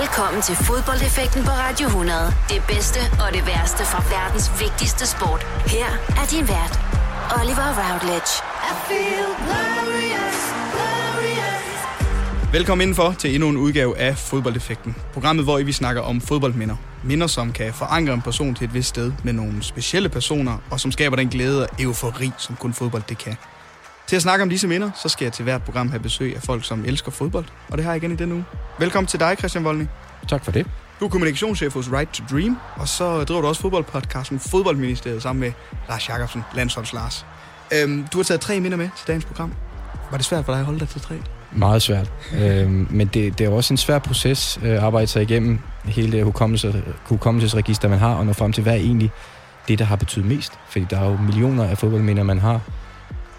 Velkommen til fodboldeffekten på Radio 100. Det bedste og det værste fra verdens vigtigste sport. Her er din vært, Oliver Routledge. I feel glorious, glorious. Velkommen indenfor til endnu en udgave af Fodboldeffekten. Programmet, hvor vi snakker om fodboldminder. Minder, som kan forankre en person til et vist sted med nogle specielle personer, og som skaber den glæde og eufori, som kun fodbold det kan. Til at snakke om disse minder, så skal jeg til hvert program have besøg af folk, som elsker fodbold. Og det har jeg igen i denne uge. Velkommen til dig, Christian Voldny. Tak for det. Du er kommunikationschef hos Right to Dream, og så driver du også fodboldpodcasten Fodboldministeriet sammen med Lars Jakobsen, landsholds Lars. Øhm, du har taget tre minder med til dagens program. Var det svært for dig at holde dig til tre? Meget svært. øhm, men det, det er også en svær proces at arbejde sig igennem hele det hukommelse, hukommelsesregister, man har, og nå frem til, hvad er egentlig det, der har betydet mest. Fordi der er jo millioner af fodboldminder, man har.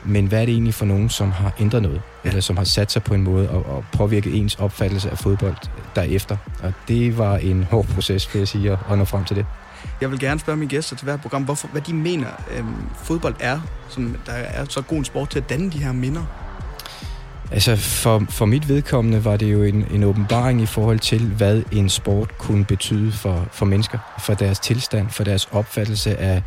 Men hvad er det egentlig for nogen, som har ændret noget? Ja. Eller som har sat sig på en måde og, og påvirket ens opfattelse af fodbold derefter? Og det var en hård proces, vil jeg sige, at, nå frem til det. Jeg vil gerne spørge mine gæster til hvert program, hvorfor, hvad de mener, øhm, fodbold er, som der er så god en sport til at danne de her minder. Altså for, for mit vedkommende var det jo en, en åbenbaring i forhold til, hvad en sport kunne betyde for, for mennesker, for deres tilstand, for deres opfattelse af,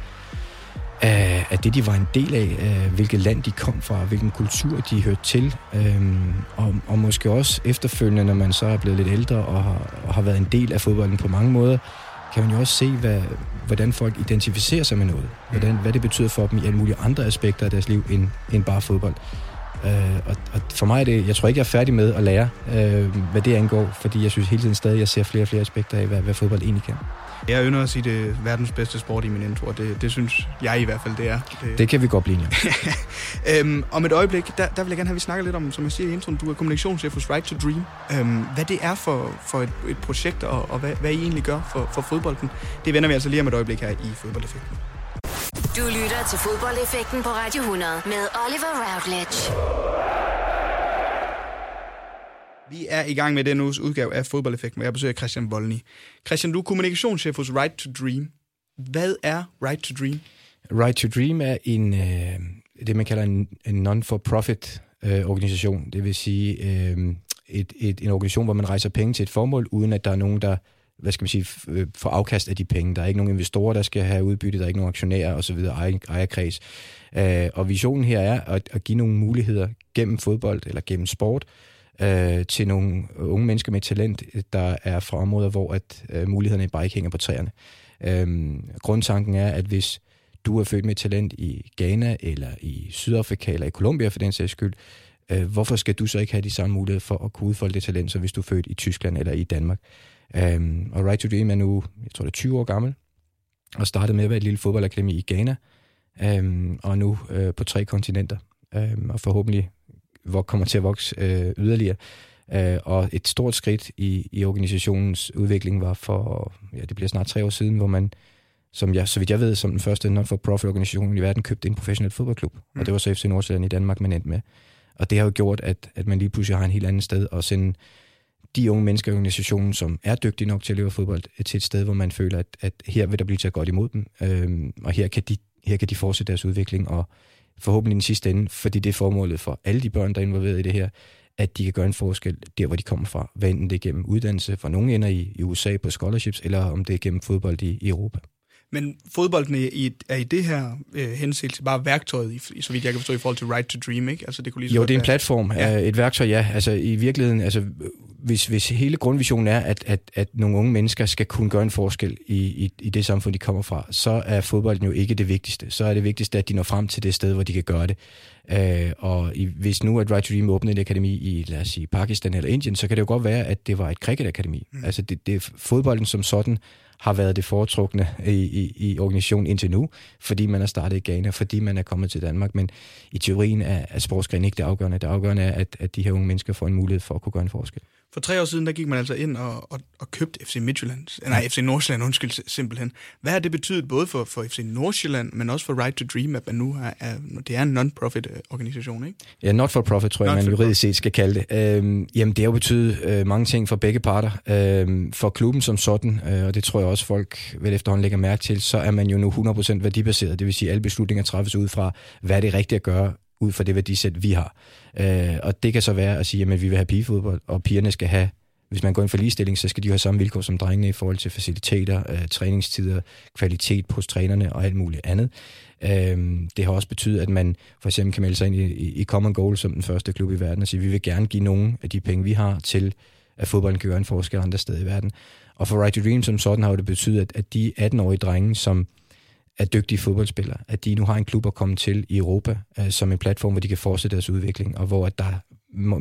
af, af det, de var en del af, af hvilket land de kom fra, hvilken kultur de hørte til, øhm, og, og måske også efterfølgende, når man så er blevet lidt ældre og har, og har været en del af fodbolden på mange måder, kan man jo også se, hvad, hvordan folk identificerer sig med noget. Hvordan, hvad det betyder for dem i alle mulige andre aspekter af deres liv end, end bare fodbold. Øh, og, og for mig er det, jeg tror ikke, jeg er færdig med at lære, øh, hvad det angår, fordi jeg synes hele tiden stadig, jeg ser flere og flere aspekter af, hvad, hvad fodbold egentlig kan. Jeg ynder at sige, det er verdens bedste sport i min intro, og det, det synes jeg i hvert fald, det er. Det, det kan vi godt blive øhm, Om et øjeblik, der, der vil jeg gerne have, at vi snakker lidt om, som jeg siger i introen, du er kommunikationschef hos Right to Dream. Øhm, hvad det er for, for et, et projekt, og, og hvad, hvad I egentlig gør for, for fodbolden, det vender vi altså lige om et øjeblik her i Fodboldeffekten. Du lytter til Fodboldeffekten på Radio 100 med Oliver Routledge. Vi er i gang med den uges udgave af Fodboldeffekt, hvor jeg besøger Christian Volny. Christian, du er kommunikationschef hos Right to Dream. Hvad er Right to Dream? Right to Dream er en, øh, det, man kalder en, en non-for-profit øh, organisation. Det vil sige øh, et, et, en organisation, hvor man rejser penge til et formål, uden at der er nogen, der hvad skal man sige, øh, får afkast af de penge. Der er ikke nogen investorer, der skal have udbytte, der er ikke nogen aktionærer osv., ejerkreds. Øh, og visionen her er at, at give nogle muligheder gennem fodbold eller gennem sport, øh, Øh, til nogle unge mennesker med talent, der er fra områder, hvor at øh, mulighederne bare ikke hænger på træerne. Øh, grundtanken er, at hvis du er født med talent i Ghana, eller i Sydafrika, eller i Colombia for den sags skyld, øh, hvorfor skal du så ikke have de samme muligheder for at kunne udfolde det talent, som hvis du er født i Tyskland eller i Danmark? Øh, og Right to Dream er nu, jeg tror det er 20 år gammel, og startede med at være et lille fodboldakademi i Ghana, øh, og nu øh, på tre kontinenter, øh, og forhåbentlig hvor kommer til at vokse øh, yderligere. Øh, og et stort skridt i, i organisationens udvikling var for, ja, det bliver snart tre år siden, hvor man, som jeg, så vidt jeg ved, som den første non-for-profit organisation i verden, købte en professionel fodboldklub. Mm. Og det var så FC Nordsjælland i Danmark, man endte med. Og det har jo gjort, at, at man lige pludselig har en helt anden sted at sende de unge mennesker i organisationen, som er dygtige nok til at leve fodbold, til et sted, hvor man føler, at, at her vil der blive taget godt imod dem, øhm, og her kan, de, her kan de fortsætte deres udvikling, og forhåbentlig i den sidste ende, fordi det er formålet for alle de børn, der er involveret i det her, at de kan gøre en forskel der, hvor de kommer fra. Hvad enten det er gennem uddannelse, for nogle ender i, i USA på scholarships, eller om det er gennem fodbold i, i Europa. Men fodbolden er i, er i det her øh, henseelse bare værktøjet, i, så vidt jeg kan forstå, i forhold til Right to Dream, ikke? Altså, det kunne lige jo, det er en platform, ja. et værktøj, ja. Altså i virkeligheden, altså, hvis, hvis hele grundvisionen er, at, at, at nogle unge mennesker skal kunne gøre en forskel i, i, i det samfund, de kommer fra, så er fodbolden jo ikke det vigtigste. Så er det vigtigste, at de når frem til det sted, hvor de kan gøre det. Øh, og i, hvis nu at Right to Dream åbnede et akademi i, lad os sige, Pakistan eller Indien, så kan det jo godt være, at det var et cricketakademi. Mm. Altså det, det, fodbolden som sådan har været det foretrukne i, i, i organisationen indtil nu, fordi man er startet i Ghana, fordi man er kommet til Danmark. Men i teorien er, er sportsgren ikke det afgørende. Det afgørende er, at, at de her unge mennesker får en mulighed for at kunne gøre en forskel. For tre år siden, der gik man altså ind og, og, og købte FC Midtjylland, nej, FC Nordsjælland, undskyld, simpelthen. Hvad har det betydet både for, for FC Nordsjælland, men også for Right to Dream, at man nu er, er det er en non-profit øh, organisation, ikke? Ja, not for profit, tror jeg, man juridisk set skal kalde det. Øhm, jamen, det har jo betydet øh, mange ting for begge parter. Øhm, for klubben som sådan, øh, og det tror jeg også folk vel efterhånden lægger mærke til, så er man jo nu 100% værdibaseret. Det vil sige, at alle beslutninger træffes ud fra, hvad er det rigtigt at gøre ud fra det værdisæt, vi har. Øh, og det kan så være at sige, at vi vil have pigefodbold, og pigerne skal have hvis man går ind for ligestilling, så skal de have samme vilkår som drengene i forhold til faciliteter, øh, træningstider, kvalitet hos trænerne og alt muligt andet. Øhm, det har også betydet, at man for eksempel kan melde sig ind i, i Common Goal som den første klub i verden og sige, at vi vil gerne give nogle af de penge, vi har til, at fodbolden kan gøre en forskel andre steder i verden. Og for Right to Dream som sådan har det betydet, at, at de 18-årige drenge, som er dygtige fodboldspillere, at de nu har en klub at komme til i Europa, øh, som en platform, hvor de kan fortsætte deres udvikling, og hvor, at der,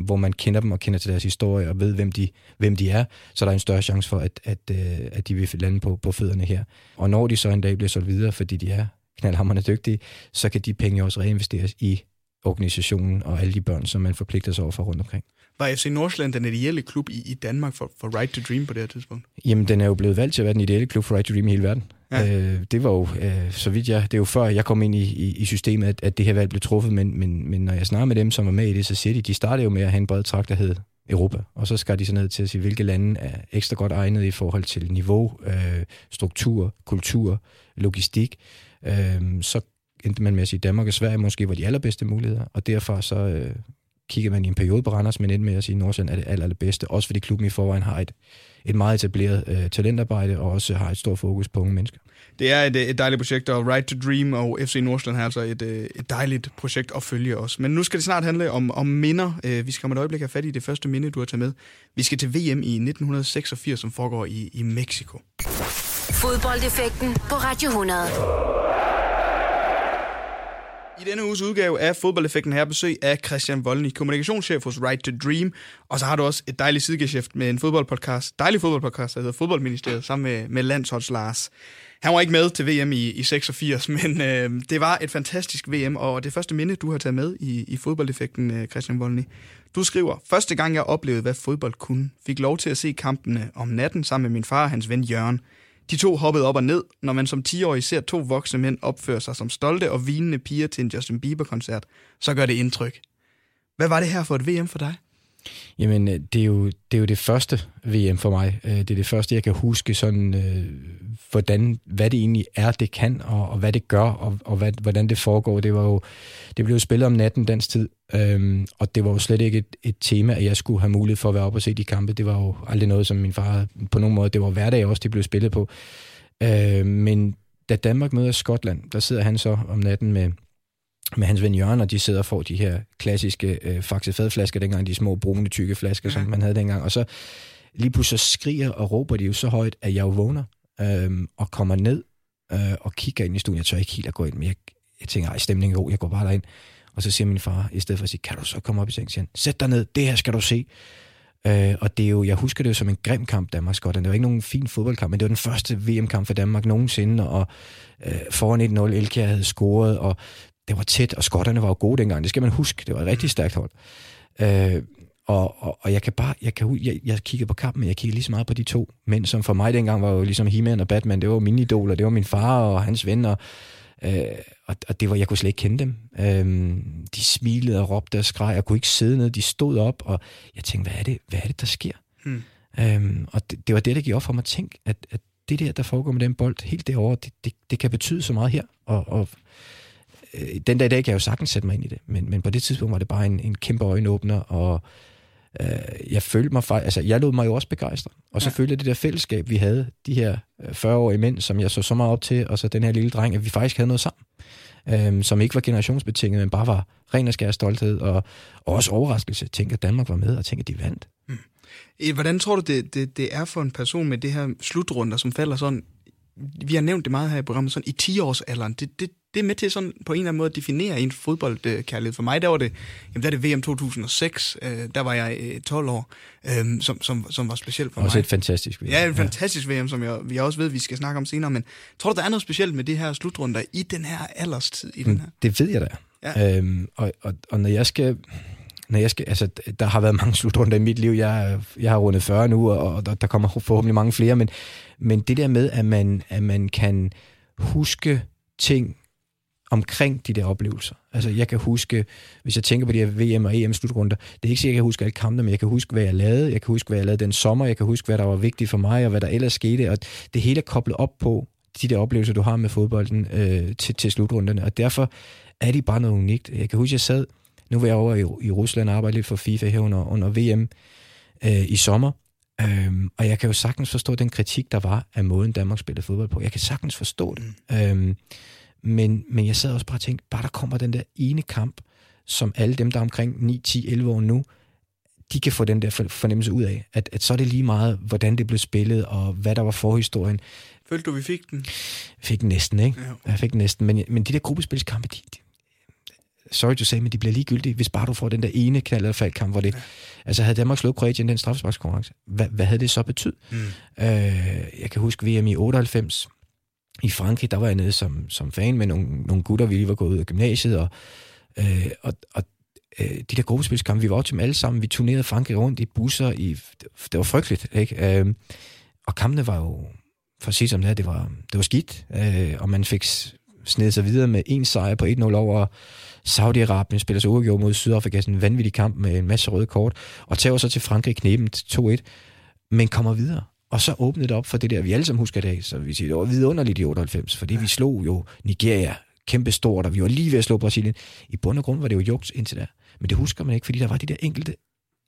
hvor man kender dem og kender til deres historie og ved, hvem de, hvem de er, så der er en større chance for, at, at, øh, at de vil lande på, på fødderne her. Og når de så en dag bliver solgt videre, fordi de er knaldhammerne dygtige, så kan de penge også reinvesteres i organisationen og alle de børn, som man forpligter sig over for rundt omkring. Var FC Nordsjælland den ideelle klub i, i Danmark for, for Right to Dream på det her tidspunkt? Jamen, den er jo blevet valgt til at være den ideelle klub for Right to Dream i hele verden. Ja. Øh, det var jo, øh, så vidt jeg, det er jo før jeg kom ind i, i, i systemet, at, at det her valg blev truffet, men, men, men når jeg snakker med dem, som var med i det, så siger de, de startede jo med at have en bred trakt, der hed Europa, og så skal de så ned til at sige, hvilke lande er ekstra godt egnet i forhold til niveau, øh, struktur, kultur, logistik. Øh, så endte man med at sige, Danmark og Sverige måske var de allerbedste muligheder, og derfor så øh, kiggede man i en periode på Randers, men endte med at sige, at Nordsjælland er det aller, allerbedste, også fordi klubben i forvejen har et, et meget etableret øh, talentarbejde, og også har et stort fokus på unge mennesker. Det er et, et dejligt projekt, og Right to Dream og FC Nordsjælland har altså et, øh, et dejligt projekt at følge os. Men nu skal det snart handle om, om minder. Øh, vi skal om et øjeblik have fat i det første minde, du har taget med. Vi skal til VM i 1986, som foregår i, i Mexico. Fodboldeffekten på Radio 100. I denne uges udgave af Fodboldeffekten her besøg af Christian Voldny, kommunikationschef hos Right to Dream. Og så har du også et dejligt sidegeschæft med en fodboldpodcast, dejlig fodboldpodcast, der hedder Fodboldministeriet, sammen med, med Landsholds Lars. Han var ikke med til VM i, i 86, men øh, det var et fantastisk VM, og det første minde, du har taget med i, i fodboldeffekten, øh, Christian Voldny. Du skriver, første gang jeg oplevede, hvad fodbold kunne, fik lov til at se kampene om natten sammen med min far og hans ven Jørgen. De to hoppede op og ned, når man som 10-årig ser to voksne mænd opføre sig som stolte og vinende piger til en Justin Bieber-koncert, så gør det indtryk. Hvad var det her for et VM for dig? Jamen, øh, det er, jo, det er jo det første VM for mig. Øh, det er det første, jeg kan huske, sådan, øh, hvordan, hvad det egentlig er, det kan, og, og hvad det gør, og, og hvad, hvordan det foregår. Det var jo, det blev jo spillet om natten dansk tid, øhm, og det var jo slet ikke et, et tema, at jeg skulle have mulighed for at være oppe og se de kampe. Det var jo aldrig noget, som min far på nogen måde, det var hverdag også, det blev spillet på. Øh, men da Danmark møder Skotland, der sidder han så om natten med med hans ven Jørgen, og de sidder og får de her klassiske øh, faxe fadflasker, dengang de små brune, tykke flasker, ja. som man havde dengang. Og så lige pludselig skriger og råber de jo så højt, at jeg jo vågner øh, og kommer ned øh, og kigger ind i stuen. Jeg tør ikke helt at gå ind, men jeg, jeg tænker, ej, stemningen er god, jeg går bare derind. Og så siger min far, i stedet for at sige, kan du så komme op i sengen, sæt dig ned, det her skal du se. Øh, og det er jo, jeg husker det jo som en grim kamp, Danmark Skotland. Det var ikke nogen fin fodboldkamp, men det var den første VM-kamp for Danmark nogensinde, og øh, foran 1-0, Elkjær havde scoret, og det var tæt, og skotterne var jo gode dengang. Det skal man huske. Det var et rigtig mm. stærkt hold. Øh, og, og, og jeg kan bare, jeg, kan, jeg, jeg kiggede på kampen, men jeg kiggede lige så meget på de to mænd, som for mig dengang var jo ligesom He-Man og Batman. Det var mine idoler, det var min far og hans venner. Øh, og, og det var, jeg kunne slet ikke kende dem. Øh, de smilede og råbte og skreg. Jeg kunne ikke sidde ned. De stod op, og jeg tænkte, hvad er det, hvad er det der sker? Hmm. Øh, og det, det, var det, der gik op for mig at tænke, at, at det der, der foregår med den bold helt derovre, det, det, det kan betyde så meget her. Og, og øh, den dag i dag kan jeg jo sagtens sætte mig ind i det, men, men på det tidspunkt var det bare en, en kæmpe øjenåbner, og øh, jeg følte mig faktisk, altså jeg lod mig jo også begejstre, og så ja. følte jeg det der fællesskab, vi havde, de her 40-årige øh, mænd, som jeg så så meget op til, og så den her lille dreng, at vi faktisk havde noget sammen, øh, som ikke var generationsbetinget, men bare var ren og skær stolthed, og, og også overraskelse. Tænk, at Danmark var med, og tænk, at de vandt. Mm. Hvordan tror du, det, det, det er for en person med det her slutrunder, som falder sådan vi har nævnt det meget her i programmet, sådan i 10-årsalderen, det, det, det er med til sådan på en eller anden måde at definere en fodboldkærlighed. For mig, der var det, jamen, der er det VM 2006, øh, der var jeg øh, 12 år, øh, som, som, som var specielt for også mig. Også et fantastisk VM. Ja, et fantastisk VM, som jeg, vi også ved, vi skal snakke om senere, men tror du, der er noget specielt med det her slutrunder i den her alderstid? I den her? Det ved jeg da. Ja. Øhm, og, og, og når jeg skal når jeg skal, altså, der har været mange slutrunder i mit liv. Jeg, jeg har rundet 40 nu, og, og der, der kommer forhåbentlig mange flere, men, men det der med, at man, at man kan huske ting omkring de der oplevelser. Altså, jeg kan huske, hvis jeg tænker på de her VM og EM slutrunder, det er ikke sikkert, at jeg kan huske alle kampene, men jeg kan huske, hvad jeg lavede. Jeg kan huske, hvad jeg lavede den sommer. Jeg kan huske, hvad der var vigtigt for mig, og hvad der ellers skete. Og det hele er koblet op på de der oplevelser, du har med fodbolden øh, til, til slutrunderne. Og derfor er de bare noget unikt. Jeg kan huske, jeg sad, nu var jeg over i, i Rusland og arbejde lidt for FIFA her under, under VM øh, i sommer, Øhm, og jeg kan jo sagtens forstå den kritik, der var af måden, Danmark spillede fodbold på. Jeg kan sagtens forstå det. Mm. Øhm, men, men jeg sad også bare og tænkte, bare der kommer den der ene kamp, som alle dem, der er omkring 9, 10, 11 år nu, de kan få den der fornemmelse ud af, at, at så er det lige meget, hvordan det blev spillet, og hvad der var forhistorien. Følte du, vi fik den? Fik den næsten, ikke? Ja. Jeg fik den næsten, men, men de der gruppespilskampe, de, de, sorry to say, men de bliver ligegyldige, hvis bare du får den der ene knald eller faldkamp, hvor det, ja. altså havde Danmark slået Kroatien den straffesparkskonkurrence, hvad, hvad havde det så betydet? Mm. Øh, jeg kan huske VM i 98, i Frankrig, der var jeg nede som, som fan med nogle, nogle gutter, vi lige var gået ud af gymnasiet, og, øh, og, og øh, de der gruppespilskampe, vi var til dem alle sammen, vi turnerede Frankrig rundt i busser, i, det var frygteligt, ikke? Øh, og kampene var jo, for at sige som det det var, det var skidt, øh, og man fik snedet sig videre med en sejr på 1-0 over Saudi-Arabien, spiller sig uafgjort mod Sydafrika, sådan en vanvittig kamp med en masse røde kort, og tager så til Frankrig knæbent 2-1, men kommer videre. Og så åbnede det op for det der, vi alle sammen husker i dag, så vi siger, det var vidunderligt i 98, fordi ja. vi slog jo Nigeria kæmpe stort, og vi var lige ved at slå Brasilien. I bund og grund var det jo juks indtil der. Men det husker man ikke, fordi der var de der enkelte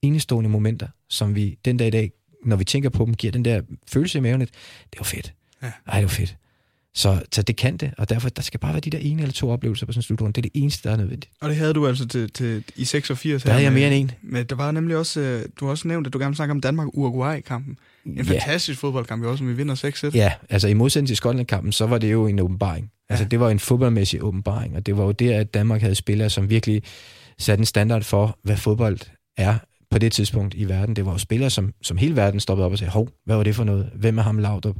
enestående momenter, som vi den dag i dag, når vi tænker på dem, giver den der følelse i maven, at det var fedt. Ja. Ej, det var fedt. Så, så det kan det, og derfor der skal bare være de der ene eller to oplevelser på sådan en slutrunde. Det er det eneste, der er nødvendigt. Og det havde du altså til, til i 86? Der havde jeg mere end en. Men der var nemlig også, øh, du har også nævnt, at du gerne snakke om Danmark-Uruguay-kampen. En ja. fantastisk fodboldkamp, også, som vi vinder 6-1. Ja, altså i modsætning til Skotland-kampen, så var det jo en åbenbaring. Ja. Altså det var en fodboldmæssig åbenbaring, og det var jo der, at Danmark havde spillere, som virkelig satte en standard for, hvad fodbold er på det tidspunkt i verden. Det var jo spillere, som, som hele verden stoppede op og sagde, hov, hvad var det for noget? Hvem er ham Laudrup?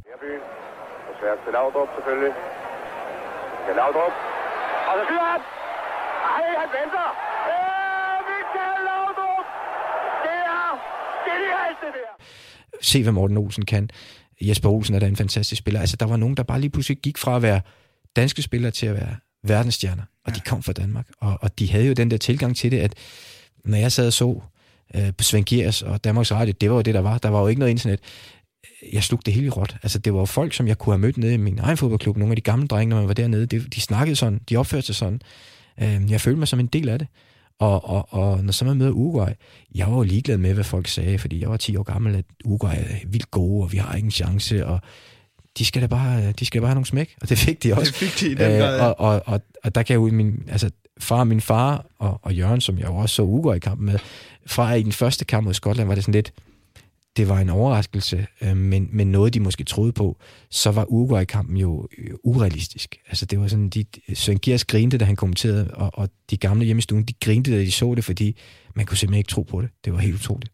Svært til Laudrup selvfølgelig. Til Laudrup. Og så skyder han! Ej, han venter! Øh, Michael Laudrup! Det er genialt, det der! Se, hvad Morten Olsen kan. Jesper Olsen er da en fantastisk spiller. Altså, der var nogen, der bare lige pludselig gik fra at være danske spillere til at være verdensstjerner, og ja. de kom fra Danmark. Og, og de havde jo den der tilgang til det, at når jeg sad og så øh, på Svend Giers og Danmarks Radio, det var jo det, der var. Der var jo ikke noget internet jeg slugte det hele råt. Altså, det var folk, som jeg kunne have mødt nede i min egen fodboldklub. Nogle af de gamle drenge, når man var dernede, de, de snakkede sådan, de opførte sig sådan. Øh, jeg følte mig som en del af det. Og, og, og når så man møder Uruguay, jeg var jo ligeglad med, hvad folk sagde, fordi jeg var 10 år gammel, at Uruguay er vildt gode, og vi har ikke en chance, og de skal da bare, de skal bare have nogle smæk, og det fik de også. Det fik de i den øh, grad, ja. og, og, og, og, der kan jeg jo min, altså far, min far og, og Jørgen, som jeg jo også så Uruguay i kampen med, fra i den første kamp mod Skotland, var det sådan lidt, det var en overraskelse, øh, men, men noget, de måske troede på, så var Uruguay-kampen jo øh, urealistisk. Altså det var sådan, de, Søren Gers grinte, da han kommenterede, og, og de gamle hjemme i stuen, de grinte, da de så det, fordi man kunne simpelthen ikke tro på det. Det var helt utroligt.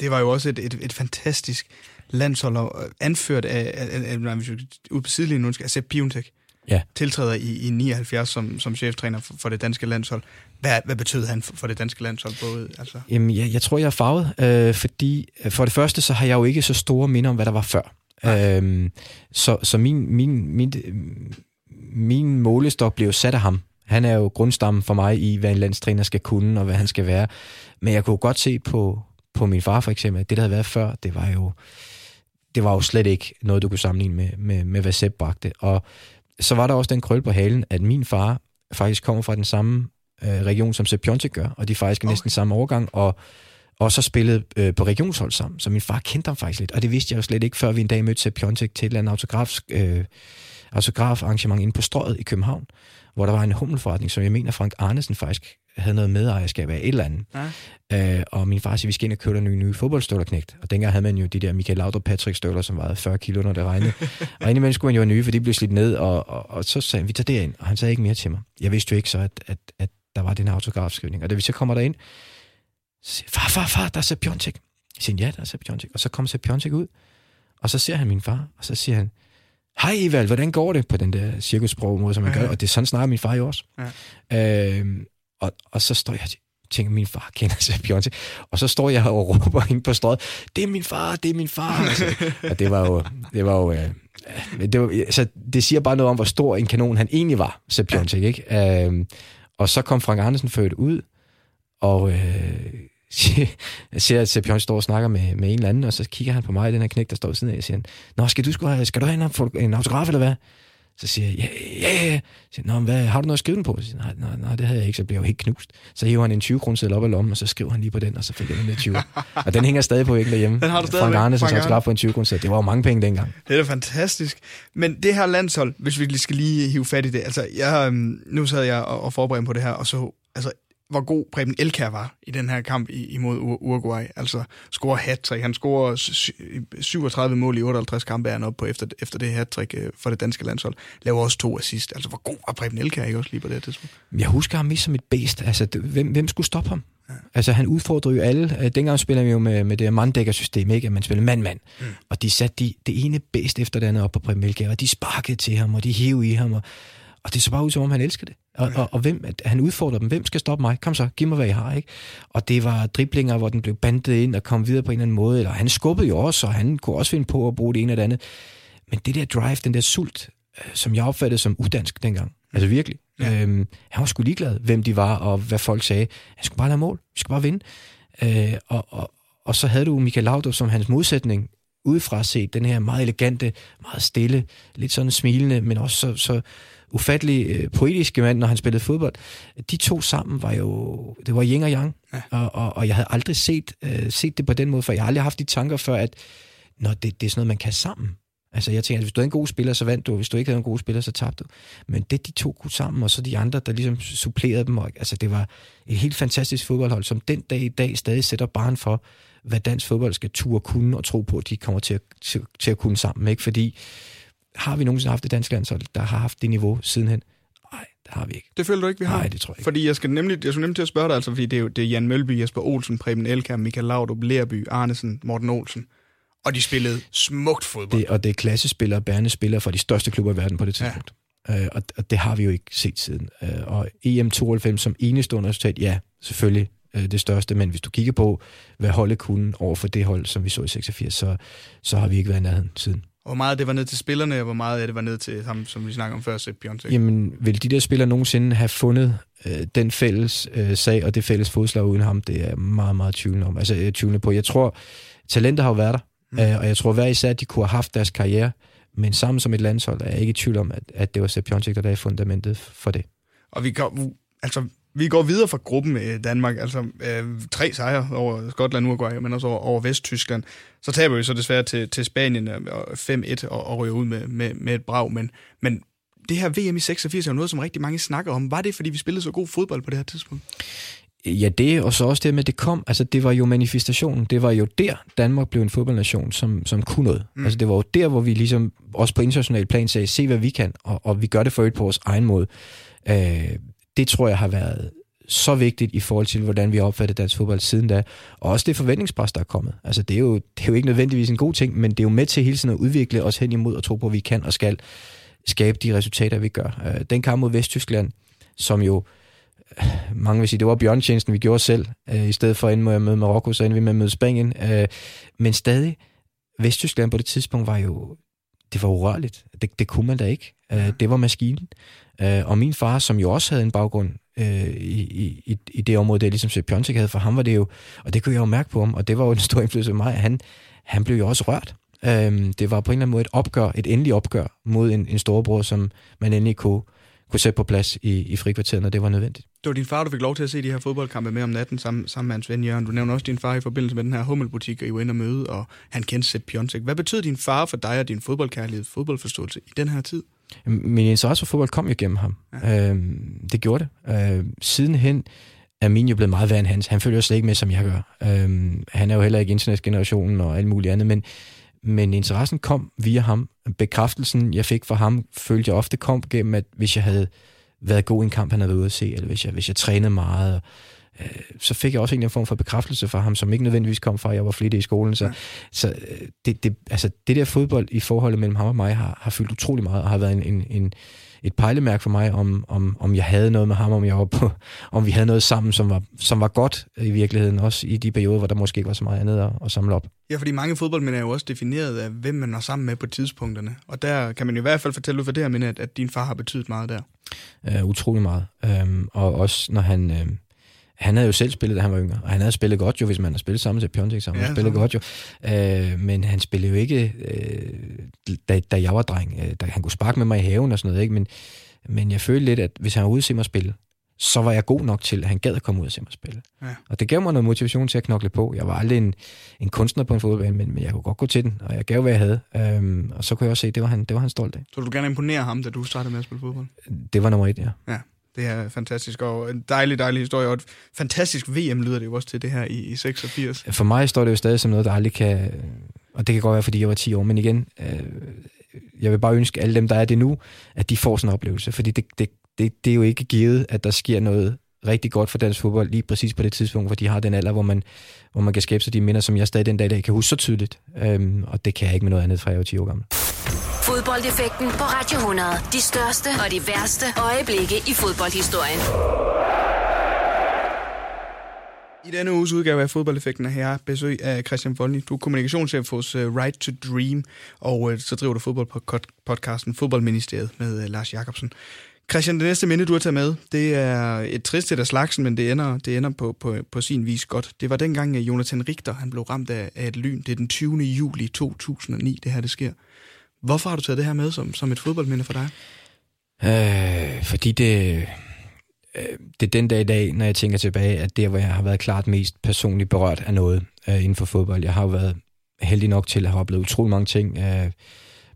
Det var jo også et, et, et fantastisk landshold, anført af, af, af, af af vi ud på sidelinjen af Sepp Piontek ja. tiltræder i, i 79 som, som cheftræner for, for det danske landshold. Hvad, hvad betød han for, for det danske landshold? Både, altså? Jamen, jeg, jeg tror, jeg er farvet, øh, fordi øh, for det første, så har jeg jo ikke så store minder om, hvad der var før. Øhm, så så min, min, min, min målestok blev sat af ham. Han er jo grundstammen for mig i, hvad en landstræner skal kunne, og hvad han skal være. Men jeg kunne godt se på, på min far for eksempel, at det, der havde været før, det var jo, det var jo slet ikke noget, du kunne sammenligne med, med, med hvad Sepp bragte. Og så var der også den krøl på halen, at min far faktisk kommer fra den samme øh, region, som Sepp Piontek gør, og de er faktisk okay. næsten samme årgang, og også har spillet øh, på regionshold sammen. Så min far kendte ham faktisk lidt, og det vidste jeg jo slet ikke, før vi en dag mødte Sepp Piontek til et eller andet autograf, øh, autograf arrangement inde på Strøget i København, hvor der var en hummelforretning, som jeg mener Frank Arnesen faktisk havde noget medejerskab af et eller andet. Ja. Øh, og min far siger, vi skal ind og købe nye, nye fodboldstøvler Og dengang havde man jo de der Michael Laudrup Patrick støvler, som vejede 40 kilo, når det regnede. og indimellem skulle man jo have nye, for de blev slidt ned, og, og, og så sagde han, vi tager det ind. Og han sagde ikke mere til mig. Jeg vidste jo ikke så, at, at, at der var den autografskrivning. Og da vi så kommer derind, så siger far, far, far, der er Sepp Piontek. Jeg siger, ja, der er Sepp. Og så kommer Sepp ud, og så ser han min far, og så siger han, hej Evald, hvordan går det på den der cirkussprog måde, som man ja. gør? Og det er sådan snakker min far jo også. Ja. Øhm, og, og så står jeg tænker, min far kender sig Beyoncé. Og så står jeg og råber ind på strøget, det er min far, det er min far. Altså, og det var jo, det var jo, øh, det, var, altså, det siger bare noget om, hvor stor en kanon han egentlig var, Sepp Beyoncé, ikke? Øhm, og så kom Frank Andersen født ud, og øh, ser, at Sepp står og snakker med, med en eller anden, og så kigger han på mig, den her knæk, der står ved siden af, og siger, Nå, skal du, skal du have en, en autograf, eller hvad? Så siger jeg, ja, ja, ja. Siger, Nå, hvad, har du noget at skrive den på? Så siger, nej, nej, nej, det havde jeg ikke, så blev jeg jo helt knust. Så hiver han en 20 kroner op af lommen, og så skriver han lige på den, og så fik jeg den der 20. og den hænger stadig på væggen derhjemme. Den har du stadig Frank. Arne, som skrab på en 20 kroner. Det var jo mange penge dengang. Det er da fantastisk. Men det her landshold, hvis vi lige skal lige hive fat i det, altså jeg, øhm, nu sad jeg og, og forberedte på det her, og så, altså, hvor god Preben Elkær var i den her kamp i, imod Ur- Uruguay. Altså, scorer hat Han scorer sy- 37 mål i 58 kampe, er han oppe på efter, efter det hat øh, for det danske landshold. Laver også to assist. Altså, hvor god var Preben Elkær ikke også lige på det her tidspunkt? Jeg husker ham mest som et bedst. Altså, det, hvem, hvem skulle stoppe ham? Ja. Altså, han udfordrede jo alle. Øh, Dengang spiller vi jo med, med det her manddækkersystem, ikke? At man spiller mand-mand. Mm. Og de satte de, det ene bedst efter det andet op på Preben Elkjær, og de sparkede til ham, og de hævde i ham, og, og det så bare ud, som om han elskede det. Og, og, og hvem, at han udfordrer dem. Hvem skal stoppe mig? Kom så, giv mig, hvad I har. Ikke? Og det var driblinger, hvor den blev bandet ind og kom videre på en eller anden måde. Eller han skubbede jo også, og han kunne også finde på at bruge det ene eller det andet. Men det der drive, den der sult, øh, som jeg opfattede som udansk dengang. Altså virkelig. Ja. Øhm, han var sgu ligeglad, hvem de var, og hvad folk sagde. Han skulle bare lave mål. Vi skulle bare vinde. Øh, og, og, og så havde du Michael Laudrup som hans modsætning, udefra set, den her meget elegante, meget stille, lidt sådan smilende, men også så, så ufattelig øh, poetiske mand, når han spillede fodbold. De to sammen var jo, det var yin og yang, ja. og, og, og jeg havde aldrig set, øh, set det på den måde, for jeg har aldrig haft de tanker før, at når det, det er sådan noget, man kan sammen. Altså jeg tænker, at hvis du er en god spiller, så vandt du, hvis du ikke havde en god spiller, så tabte du. Men det de to kunne sammen, og så de andre, der ligesom supplerede dem, og, altså det var et helt fantastisk fodboldhold, som den dag i dag stadig sætter barn for, hvad dansk fodbold skal turde kunne og tro på, at de kommer til at, til, til at kunne sammen. Ikke? Fordi har vi nogensinde haft et dansk landshold, der har haft det niveau sidenhen? Nej, det har vi ikke. Det føler du ikke, vi har? Nej, det tror jeg ikke. Fordi jeg skal nemlig, jeg skulle nemlig til at spørge dig, altså, fordi det er, jo, det er Jan Mølby, Jesper Olsen, Preben Elkær, Michael Laudrup, Lerby, Arnesen, Morten Olsen. Og de spillede smukt fodbold. Det, og det er klassespillere, bærende spillere fra de største klubber i verden på det tidspunkt. Ja. Øh, og, og det har vi jo ikke set siden. Øh, og EM92 som enestående resultat, ja, selvfølgelig øh, det største, men hvis du kigger på, hvad holdet kunne over for det hold, som vi så i 86, så, så har vi ikke været i nærheden siden. Hvor meget det var ned til spillerne, og hvor meget af det var ned til ham, som vi snakker om før, Sepp Piontek? Jamen, vil de der spillere nogensinde have fundet øh, den fælles øh, sag og det fælles fodslag uden ham? Det er meget, meget tvivlende om. Altså, jeg tvivlende på. Jeg tror, talentet har jo været der, mm. øh, og jeg tror hver især, at de kunne have haft deres karriere, men sammen som et landshold er jeg ikke i tvivl om, at, at det var Sepp Piontek, der er fundamentet for det. Og vi går, altså, vi går videre fra gruppen med Danmark, altså øh, tre sejre over Skotland, Uruguay, men også over, over Vesttyskland. Så taber vi så desværre til, til Spanien 5-1 og, og ryger ud med, med, med et brag, men, men det her VM i 86 er jo noget, som rigtig mange snakker om. Var det, fordi vi spillede så god fodbold på det her tidspunkt? Ja, det, og så også det med, at det kom. Altså, det var jo manifestationen. Det var jo der, Danmark blev en fodboldnation, som, som kunne noget. Mm. Altså, det var jo der, hvor vi ligesom, også på international plan, sagde, se hvad vi kan, og, og vi gør det for øvrigt på vores egen måde. Øh, det tror jeg har været så vigtigt i forhold til, hvordan vi har opfattet dansk fodbold siden da. Og også det forventningspres, der er kommet. Altså, det er, jo, det er jo ikke nødvendigvis en god ting, men det er jo med til hele tiden at udvikle os hen imod og tro på, at vi kan og skal skabe de resultater, vi gør. Øh, den kamp mod Vesttyskland, som jo mange vil sige, det var bjørntjenesten, vi gjorde selv. Øh, I stedet for at med møde Marokko, så endte vi med at møde Spanien. Øh, men stadig, Vesttyskland på det tidspunkt var jo, det var urørligt. Det, det kunne man da ikke. Det var maskinen. Øh, og min far, som jo også havde en baggrund øh, i, i, i det område, der ligesom Sepp havde, for ham var det jo, og det kunne jeg jo mærke på ham, og det var jo en stor indflydelse på mig, han, han blev jo også rørt. Øh, det var på en eller anden måde et opgør, et endeligt opgør mod en, en storebror, som man endelig kunne, kunne sætte på plads i, i frikvarteret, når det var nødvendigt. Det var din far, du fik lov til at se de her fodboldkampe med om natten sammen, sammen med hans ven Jørgen. Du nævner også din far i forbindelse med den her hummelbutik, og I var inde og møde, og han kendte Sepp Piontek. Hvad betød din far for dig og din fodboldkærlighed, fodboldforståelse i den her tid? Min interesse for fodbold kom jo gennem ham. Ja. Øhm, det gjorde det. Øhm, sidenhen er min jo blevet meget værd end hans. Han følger jo slet ikke med, som jeg gør. Øhm, han er jo heller ikke internetgenerationen og alt muligt andet, men, men interessen kom via ham. Bekræftelsen, jeg fik fra ham, følte jeg ofte kom gennem, at hvis jeg havde været god i en kamp, han havde været ude at se, eller hvis jeg, hvis jeg trænede meget, øh, så fik jeg også en form for bekræftelse fra ham, som ikke nødvendigvis kom fra, at jeg var flittig i skolen. Så, ja. så øh, det, det, altså, det der fodbold i forholdet mellem ham og mig har, har fyldt utrolig meget, og har været en, en, en, et pejlemærke for mig, om, om, om jeg havde noget med ham, om, jeg var på, om vi havde noget sammen, som var, som var godt i virkeligheden, også i de perioder, hvor der måske ikke var så meget andet at, at samle op. Ja, fordi mange fodboldmænd er jo også defineret af, hvem man er sammen med på tidspunkterne. Og der kan man i hvert fald fortælle ud fra det her at, at din far har betydet meget der. Uh, utrolig meget. Um, og også når han... Uh, han havde jo selv spillet, da han var yngre, og han havde spillet godt jo, hvis man har spillet sammen til Piontek sammen. Ja, han spillede godt jo. Øh, men han spillede jo ikke, øh, da, da jeg var dreng. Øh, da han kunne sparke med mig i haven og sådan noget, ikke? Men, men jeg følte lidt, at hvis han var ude og se mig spille, så var jeg god nok til, at han gad at komme ud og se mig spille. Ja. Og det gav mig noget motivation til at knokle på. Jeg var aldrig en, en kunstner på en fodboldbane, men, men jeg kunne godt gå til den, og jeg gav, hvad jeg havde. Øhm, og så kunne jeg også se, at det var han, det var han stolt af. Så du gerne imponere ham, da du startede med at spille fodbold? Det var nummer et, ja. Ja, det er fantastisk, og en dejlig, dejlig historie, og et fantastisk VM lyder det jo også til det her i, i 86. For mig står det jo stadig som noget, der aldrig kan... Og det kan godt være, fordi jeg var 10 år, men igen, øh, jeg vil bare ønske alle dem, der er det nu, at de får sådan en oplevelse, fordi det, det, det, det er jo ikke givet, at der sker noget rigtig godt for dansk fodbold lige præcis på det tidspunkt, hvor de har den alder, hvor man, hvor man kan skabe sig de minder, som jeg stadig den dag i dag kan huske så tydeligt. Øhm, og det kan jeg ikke med noget andet, fra jeg var 10 år gammel. Fodboldeffekten på Radio 100. De største og de værste øjeblikke i fodboldhistorien. I denne uges udgave af Fodboldeffekten er her besøg af Christian Volny. Du er kommunikationschef hos øh, Right to Dream, og øh, så driver du fodboldpodcasten Fodboldministeriet med øh, Lars Jakobsen. Christian, det næste minde, du har taget med, det er et trist af slagsen, men det ender, det ender på, på, på sin vis godt. Det var dengang, at Jonathan Richter han blev ramt af, af et lyn. Det er den 20. juli 2009, det her det sker. Hvorfor har du taget det her med som, som et fodboldminde for dig? Øh, fordi det, øh, det er den dag i dag, når jeg tænker tilbage, at det, hvor jeg har været klart mest personligt berørt af noget øh, inden for fodbold. Jeg har jo været heldig nok til at have oplevet utrolig mange ting øh,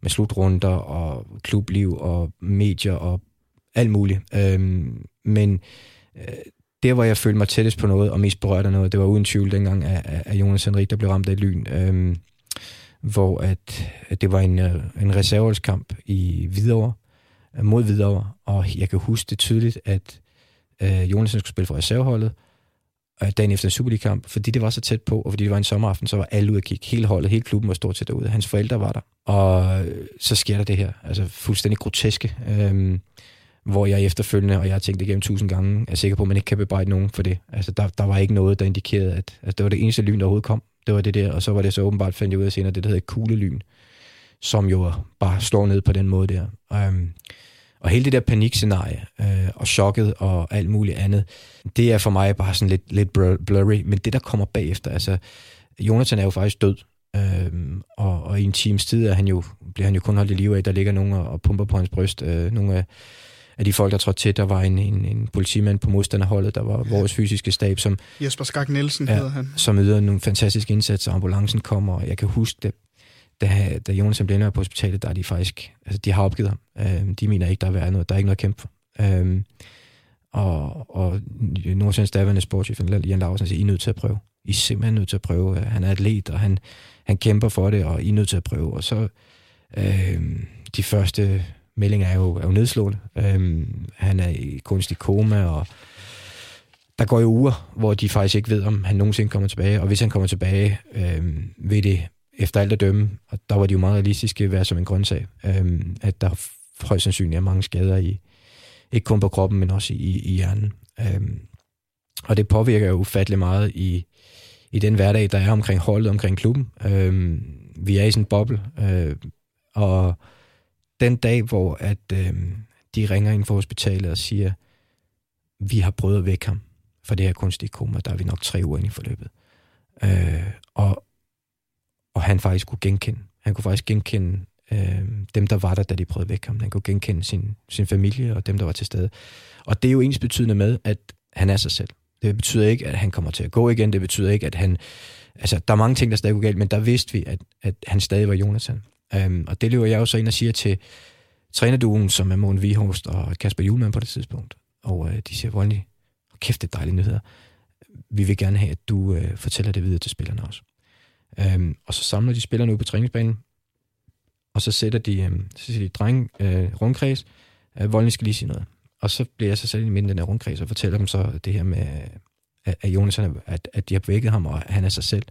med slutrunder og klubliv og medier og alt muligt. Øh, men øh, der, hvor jeg følte mig tættest på noget, og mest berørt af noget, det var uden tvivl dengang, at, at Jonas Henrik, der blev ramt af et lyn. Øh, hvor at, at det var en, øh, en reserveholdskamp i Hvidovre, øh, mod Hvidovre, og jeg kan huske det tydeligt, at øh, Jonasen skulle spille for reserveholdet, øh, dagen efter en Superliga-kamp, fordi det var så tæt på, og fordi det var en sommeraften, så var alle ude at kigge. Hele holdet, hele klubben var stort set derude. Hans forældre var der. Og øh, så sker der det her. Altså fuldstændig groteske. Øhm, hvor jeg efterfølgende, og jeg har tænkt det igennem tusind gange, er sikker på, at man ikke kan bebrejde nogen for det. Altså, der, der var ikke noget, der indikerede, at at det var det eneste lyn, der overhovedet kom. Det var det der, og så var det så åbenbart, fandt jeg ud af senere, det der hedder kuglelyn, som jo bare slår ned på den måde der. Um, og hele det der panikscenarie, øh, og chokket og alt muligt andet, det er for mig bare sådan lidt, lidt blurry. Men det, der kommer bagefter, altså, Jonathan er jo faktisk død. Øhm, og, og i en times tid er han jo, bliver han jo kun holdt i live af, der ligger nogen og, og pumper på hans bryst. Øh, nogle af af de folk, der trådte til. Der var en, en, en politimand på modstanderholdet, der var vores fysiske stab, som... Jesper Skak Nielsen ja, hedder han. Som yder nogle fantastiske indsatser. Ambulancen kommer, og jeg kan huske, det, da, da Jonas blev på hospitalet, der er de faktisk... Altså, de har opgivet ham. Øhm, de mener ikke, der er noget. Der er ikke noget at kæmpe for. Øhm, og, og Nordsjællands daværende sportschef, Jan Larsen, siger, I er nødt til at prøve. I er simpelthen nødt til at prøve. Han er atlet, og han, han kæmper for det, og I er nødt til at prøve. Og så øhm, de første melding er jo, er jo nedslående. Øhm, han er i kunstig koma, og der går jo uger, hvor de faktisk ikke ved, om han nogensinde kommer tilbage. Og hvis han kommer tilbage, øhm, vil det efter alt at dømme, og der var de jo meget realistiske, være som en grundsag, øhm, at der højst sandsynligt er mange skader i, ikke kun på kroppen, men også i, i hjernen. Øhm, og det påvirker jo ufattelig meget i, i den hverdag, der er omkring holdet, omkring klubben. Øhm, vi er i sådan en boble, øh, og den dag, hvor at, øh, de ringer ind for hospitalet og siger, vi har prøvet at vække ham for det her kunstige koma, der er vi nok tre uger inde i forløbet. Øh, og, og han faktisk kunne genkende, han kunne faktisk genkende øh, dem, der var der, da de prøvede at vække ham. Han kunne genkende sin, sin familie og dem, der var til stede. Og det er jo ens betydende med, at han er sig selv. Det betyder ikke, at han kommer til at gå igen. Det betyder ikke, at han... Altså, der er mange ting, der stadig går galt, men der vidste vi, at, at han stadig var Jonathan. Um, og det løber jeg jo så ind og siger til trænerduen, som er Mogen Vihorst og Kasper Julemand på det tidspunkt. Og uh, de siger, Volny, kæft, det er dejlige nyheder. Vi vil gerne have, at du uh, fortæller det videre til spillerne også. Um, og så samler de spillerne ud på træningsbanen, og så sætter de, um, så siger de dreng, uh, rundkreds, uh, Volny skal lige sige noget. Og så bliver jeg så sat i midten af den her rundkreds og fortæller dem så det her med, at, at Jonas, at, at de har vækket ham, og han er sig selv.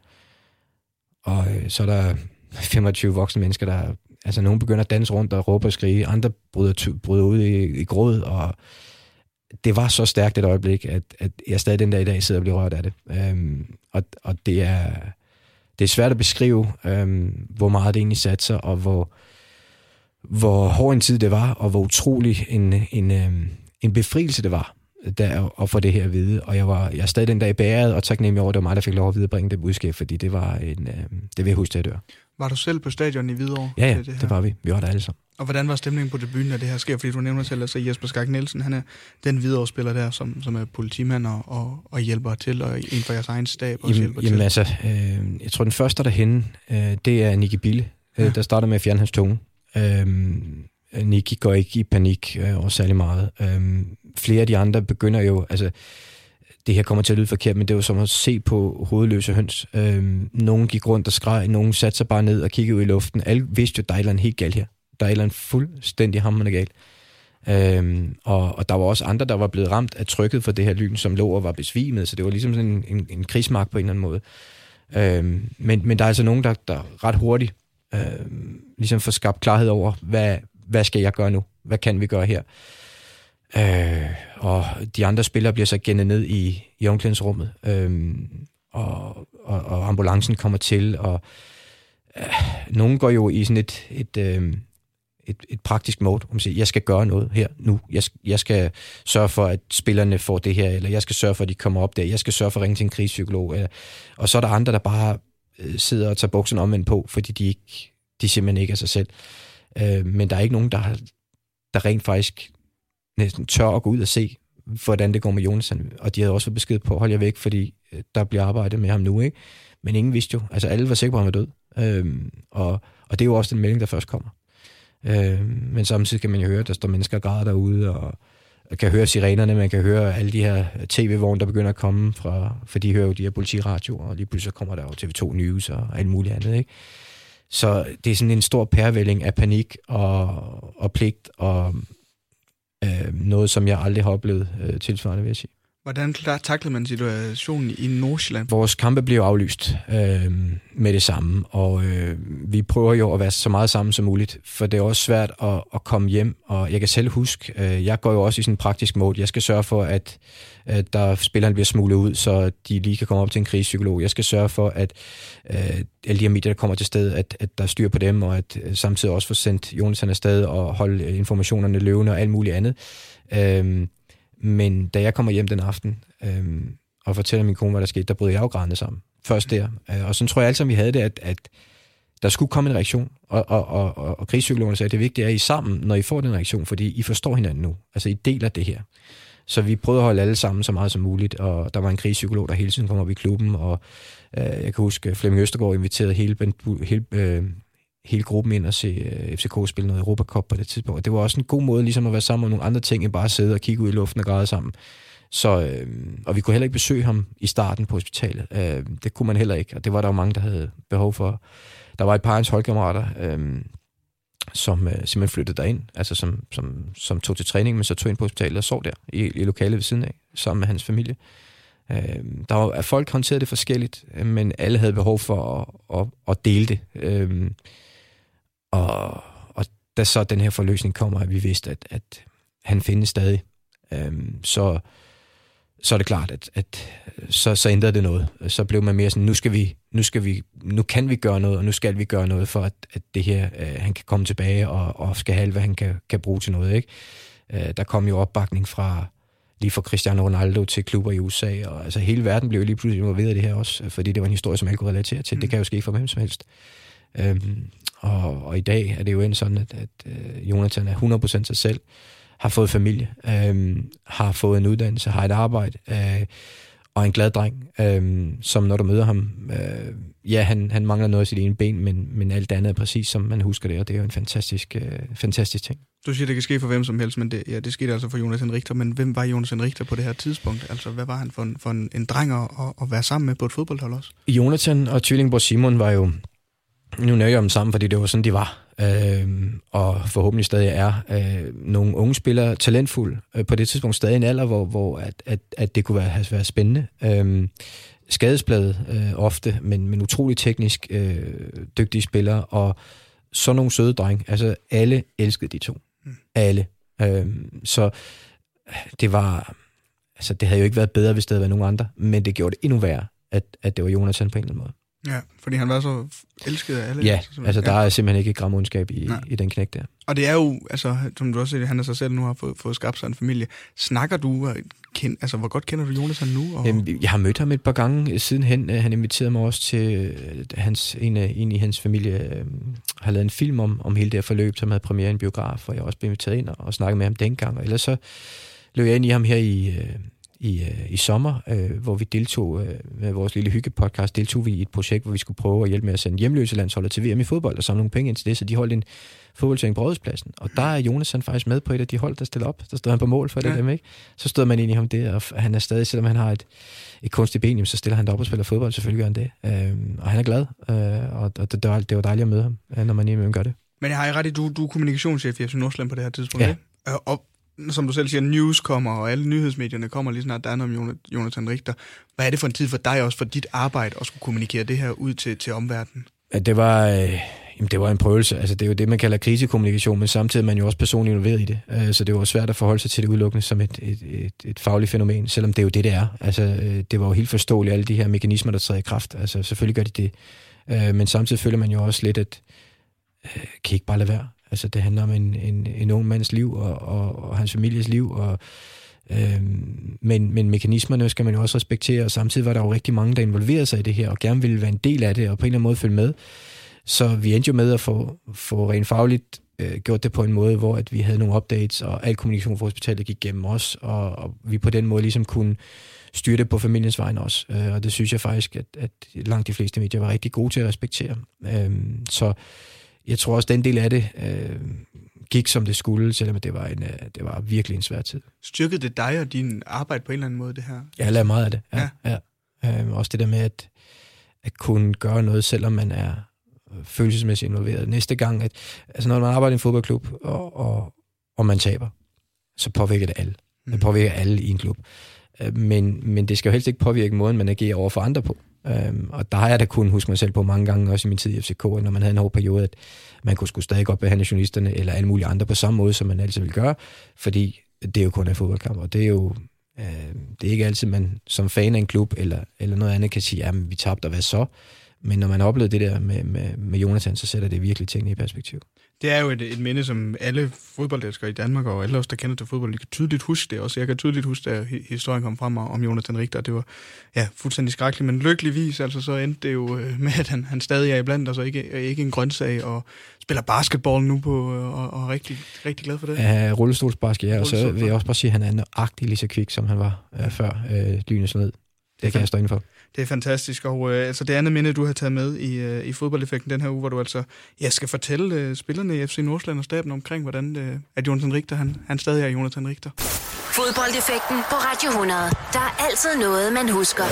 Og uh, så er der 25 voksne mennesker, der... Altså, nogen begynder at danse rundt og råbe og skrige, andre bryder, bryder ud i, i gråd, og det var så stærkt et øjeblik, at, at jeg stadig den dag i dag sidder og bliver rørt af det. Øhm, og, og det er, det er svært at beskrive, øhm, hvor meget det egentlig satte sig, og hvor, hvor hård en tid det var, og hvor utrolig en, en, øhm, en befrielse det var. der, at få det her at vide. Og jeg var jeg er stadig den dag bæret, og taknemmelig over, at det var mig, der fik lov at viderebringe det budskab, fordi det var en, øh, det vil jeg huske til at dør. Var du selv på stadion i Hvidovre? Ja, ja, det, det var vi. Vi var der alle sammen. Og hvordan var stemningen på debuten, da det her sker? Fordi du nævner selv, at altså Jesper Skak Nielsen, han er den Hvidovre-spiller der, som, som er politimand og, og, og hjælper til, og en for jeres egen stab også Jamen, hjælper jamen til. altså, øh, jeg tror, den første derhenne, øh, det er Nicky Bille, øh, Ja. der starter med at fjerne hans tunge. Øh, Nicky går ikke i panik øh, over særlig meget. Øh, flere af de andre begynder jo, altså, det her kommer til at lyde forkert, men det var som at se på hovedløse høns. Øhm, nogen gik rundt og skreg, nogen satte sig bare ned og kiggede ud i luften. Alle vidste jo, at der er helt galt her. Der er et fuldstændig hammerende galt. Øhm, og, og der var også andre, der var blevet ramt af trykket for det her lyn, som lå og var besvimet, så det var ligesom sådan en, en, en krigsmark på en eller anden måde. Øhm, men, men der er altså nogen, der, der ret hurtigt øhm, ligesom får skabt klarhed over, hvad, hvad skal jeg gøre nu? Hvad kan vi gøre her? Øh, og de andre spillere bliver så gennet ned i, i omklædningsrummet, øh, og, og, og ambulancen kommer til, og øh, nogen går jo i sådan et, et, øh, et, et praktisk mode, om at jeg skal gøre noget her nu, jeg, jeg skal sørge for, at spillerne får det her, eller jeg skal sørge for, at de kommer op der, jeg skal sørge for at ringe til en krigspsykolog, eller, og så er der andre, der bare øh, sidder og tager bukserne omvendt på, fordi de, ikke, de simpelthen ikke er sig selv. Øh, men der er ikke nogen, der, har, der rent faktisk næsten tør at gå ud og se, hvordan det går med Jonas. Og de havde også fået besked på, hold jer væk, fordi øh, der bliver arbejdet med ham nu, ikke? Men ingen vidste jo. Altså alle var sikre på, at han var død. Øhm, og, og det er jo også den melding, der først kommer. Øhm, men samtidig kan man jo høre, at der står mennesker og græder derude, og, og kan høre sirenerne, man kan høre alle de her tv-vogne, der begynder at komme fra, for de hører jo de her politiradioer, og lige pludselig kommer der jo TV2 News og alt muligt andet, ikke? Så det er sådan en stor pærevælling af panik og, og pligt og øh, noget, som jeg aldrig har oplevet øh, tilsvarende, vil jeg sige. Hvordan taklede man situationen i Nordsjælland? Vores kampe blev aflyst øh, med det samme, og øh, vi prøver jo at være så meget sammen som muligt, for det er også svært at, at komme hjem, og jeg kan selv huske, øh, jeg går jo også i sådan en praktisk mode. Jeg skal sørge for, at, at der spillerne bliver smuglet ud, så de lige kan komme op til en krigspsykolog. Jeg skal sørge for, at øh, alle de her medier, der kommer til sted, at, at der er styr på dem, og at øh, samtidig også få sendt Jonathan afsted og holde informationerne løvende og alt muligt andet. Øh, men da jeg kommer hjem den aften øh, og fortæller min kone, hvad der skete, der brød jeg jo grædende sammen. Først der. Øh, og så tror jeg altid, vi havde det, at, at der skulle komme en reaktion. Og, og, og, og, og krigspsykologerne sagde, at det vigtige er, at I er sammen, når I får den reaktion, fordi I forstår hinanden nu. Altså, I deler det her. Så vi prøvede at holde alle sammen så meget som muligt, og der var en krigspsykolog, der hele tiden kom op i klubben, og øh, jeg kan huske, Flemming Østergaard inviterede hele, hele, øh, hele gruppen ind og se øh, FCK spille noget Europacup på det tidspunkt. Og det var også en god måde ligesom at være sammen om nogle andre ting, end bare at sidde og kigge ud i luften og græde sammen. Så, øh, og vi kunne heller ikke besøge ham i starten på hospitalet. Øh, det kunne man heller ikke, og det var der jo mange, der havde behov for. Der var et par af hans holdkammerater, øh, som øh, simpelthen flyttede derind, altså som, som, som tog til træning, men så tog ind på hospitalet og sov der i, i lokalet ved siden af, sammen med hans familie. Øh, der var, at folk håndterede det forskelligt, øh, men alle havde behov for at, at, at dele det. Øh, og, og da så den her forløsning kommer, at vi vidste, at, at han findes stadig, øhm, så, så er det klart, at, at så, så ændrede det noget. Så blev man mere sådan, nu skal vi, nu skal vi, nu kan vi gøre noget, og nu skal vi gøre noget for, at, at det her, øh, han kan komme tilbage og, og skal have hvad han kan, kan bruge til noget. Ikke? Øh, der kom jo opbakning fra lige fra Cristiano Ronaldo til klubber i USA, og altså hele verden blev jo lige pludselig involveret i det her også, fordi det var en historie, som alle kunne relatere til. Mm. Det kan jo ske for hvem som helst. Øhm, og, og i dag er det jo end sådan, at, at uh, Jonathan er 100% sig selv, har fået familie, øhm, har fået en uddannelse, har et arbejde, øh, og en glad dreng, øh, som når du møder ham, øh, ja, han, han mangler noget af sit ene ben, men, men alt andet er præcis, som man husker det, og det er jo en fantastisk, øh, fantastisk ting. Du siger, det kan ske for hvem som helst, men det, ja, det skete altså for Jonas Richter. Men hvem var Jonas Richter på det her tidspunkt? Altså, hvad var han for en, for en, en dreng at, at være sammen med på et fodboldhold også? Jonathan og Tvillingborg Simon var jo, nu nævner jeg dem sammen, fordi det var sådan, de var, øh, og forhåbentlig stadig er, øh, nogle unge spillere talentfulde, øh, på det tidspunkt stadig en alder, hvor, hvor at, at, at det kunne være, have været spændende. Øh, skadesbladet øh, ofte, men, men utrolig teknisk øh, dygtige spillere, og så nogle søde dreng. Altså, alle elskede de to. Mm. Alle. Øh, så det var... Altså, det havde jo ikke været bedre, hvis det havde været nogen andre, men det gjorde det endnu værre, at, at det var Jonathan på en eller anden måde. Ja, fordi han var så elsket af alle. Ja, altså, altså der er simpelthen ikke gram ondskab i, i den knæk der. Og det er jo, altså, som du også siger, han er sig selv nu har fået, fået skabt sig en familie. Snakker du kend, altså, hvor godt kender du Jonathan nu? Og... Jamen, jeg har mødt ham et par gange sidenhen. Han inviterede mig også til, øh, hans, en, en i hans familie øh, har lavet en film om, om hele det her forløb, som havde premiere i en biograf, og jeg også blev inviteret ind og, og snakket med ham dengang. Og ellers så løb jeg ind i ham her i, øh, i, øh, i sommer, øh, hvor vi deltog øh, med vores lille hyggepodcast, deltog vi i et projekt, hvor vi skulle prøve at hjælpe med at sende hjemløse landsholdet til VM i fodbold og samle nogle penge ind til det, så de holdt en fodboldturnering på Rådhuspladsen. Og der er Jonas han faktisk med på et af de hold, der stiller op. Der stod han på mål for det ja. dem, ikke? Så stod man ind i ham det, og han er stadig, selvom han har et, et kunstigt ben, så stiller han op og spiller fodbold, selvfølgelig gør han det. Øhm, og han er glad, øh, og det, det, det var dejligt at møde ham, øh, når man imellem gør det. Men jeg har ret i, du, du er kommunikationschef i FC Nordsjælland på det her tidspunkt, Ja. ikke? Øh, Og som du selv siger, news kommer, og alle nyhedsmedierne kommer lige snart, der er noget om Jonathan Richter. Hvad er det for en tid for dig også, for dit arbejde, at skulle kommunikere det her ud til, til omverdenen? Ja, det var, øh, jamen, det var en prøvelse. Altså, det er jo det, man kalder krisekommunikation, men samtidig er man jo også personligt involveret i det. Så så det var svært at forholde sig til det udelukkende som et, et, et, et fagligt fænomen, selvom det er jo det, det er. Altså, øh, det var jo helt forståeligt, alle de her mekanismer, der træder i kraft. Altså, selvfølgelig gør de det. Øh, men samtidig føler man jo også lidt, at øh, kan I ikke bare lade være? Altså, det handler om en, en, en ung mands liv og, og, og hans families liv, og Øhm, men, men mekanismerne skal man jo også respektere, og samtidig var der jo rigtig mange, der involverede sig i det her, og gerne ville være en del af det, og på en eller anden måde følge med. Så vi endte jo med at få, få rent fagligt øh, gjort det på en måde, hvor at vi havde nogle updates, og al kommunikation fra hospitalet gik gennem os, og, og vi på den måde ligesom kunne styre det på familiens vegne også. Øh, og det synes jeg faktisk, at, at langt de fleste medier var rigtig gode til at respektere. Øh, så jeg tror også, den del af det øh, gik som det skulle, selvom det var, en, øh, det var virkelig en svær tid. Styrkede det dig og din arbejde på en eller anden måde, det her? Jeg lærer meget af det. Ja, ja. ja. Øhm, også det der med at, at kunne gøre noget, selvom man er øh, følelsesmæssigt involveret. Næste gang, at altså når man arbejder i en fodboldklub, og, og, og man taber, så påvirker det alle. Det påvirker alle i en klub. Øh, Men, men det skal jo helst ikke påvirke måden, man agerer over for andre på. Øhm, og der har jeg da kun huske mig selv på mange gange, også i min tid i FCK, når man havde en hård periode, at man kunne skulle stadig godt behandle journalisterne eller alle mulige andre på samme måde, som man altid vil gøre, fordi det er jo kun en fodboldkamp, og det er jo øh, det er ikke altid, man som fan af en klub eller, eller noget andet kan sige, at vi tabte, og hvad så? Men når man har oplevet det der med, med, med Jonathan, så sætter det virkelig tingene i perspektiv. Det er jo et, et minde, som alle fodboldelskere i Danmark, og alle os, der kender til fodbold, de kan tydeligt huske det også. Jeg kan tydeligt huske, at hi- historien kom frem om Jonathan Richter, det var ja, fuldstændig skrækkeligt, men lykkeligvis altså, så endte det jo øh, med, at han, han stadig er iblandt og ikke, er ikke en grøntsag, og spiller basketball nu på, øh, og, og er rigtig, rigtig glad for det. Ja, rullestolsbasket, ja, og så vil jeg også bare sige, at han er nøjagtig lige så kvik, som han var øh, før øh, lynet slog ned. Det kan jeg stå inden for. Det er fantastisk, og øh, altså det andet minde, du har taget med i, øh, i fodboldeffekten den her uge, hvor du altså ja, skal fortælle øh, spillerne i FC Nordsjælland og staben omkring, hvordan øh, at Jonathan Richter, han, han stadig er Jonathan Richter. Fodboldeffekten på Radio 100. Der er altid noget, man husker.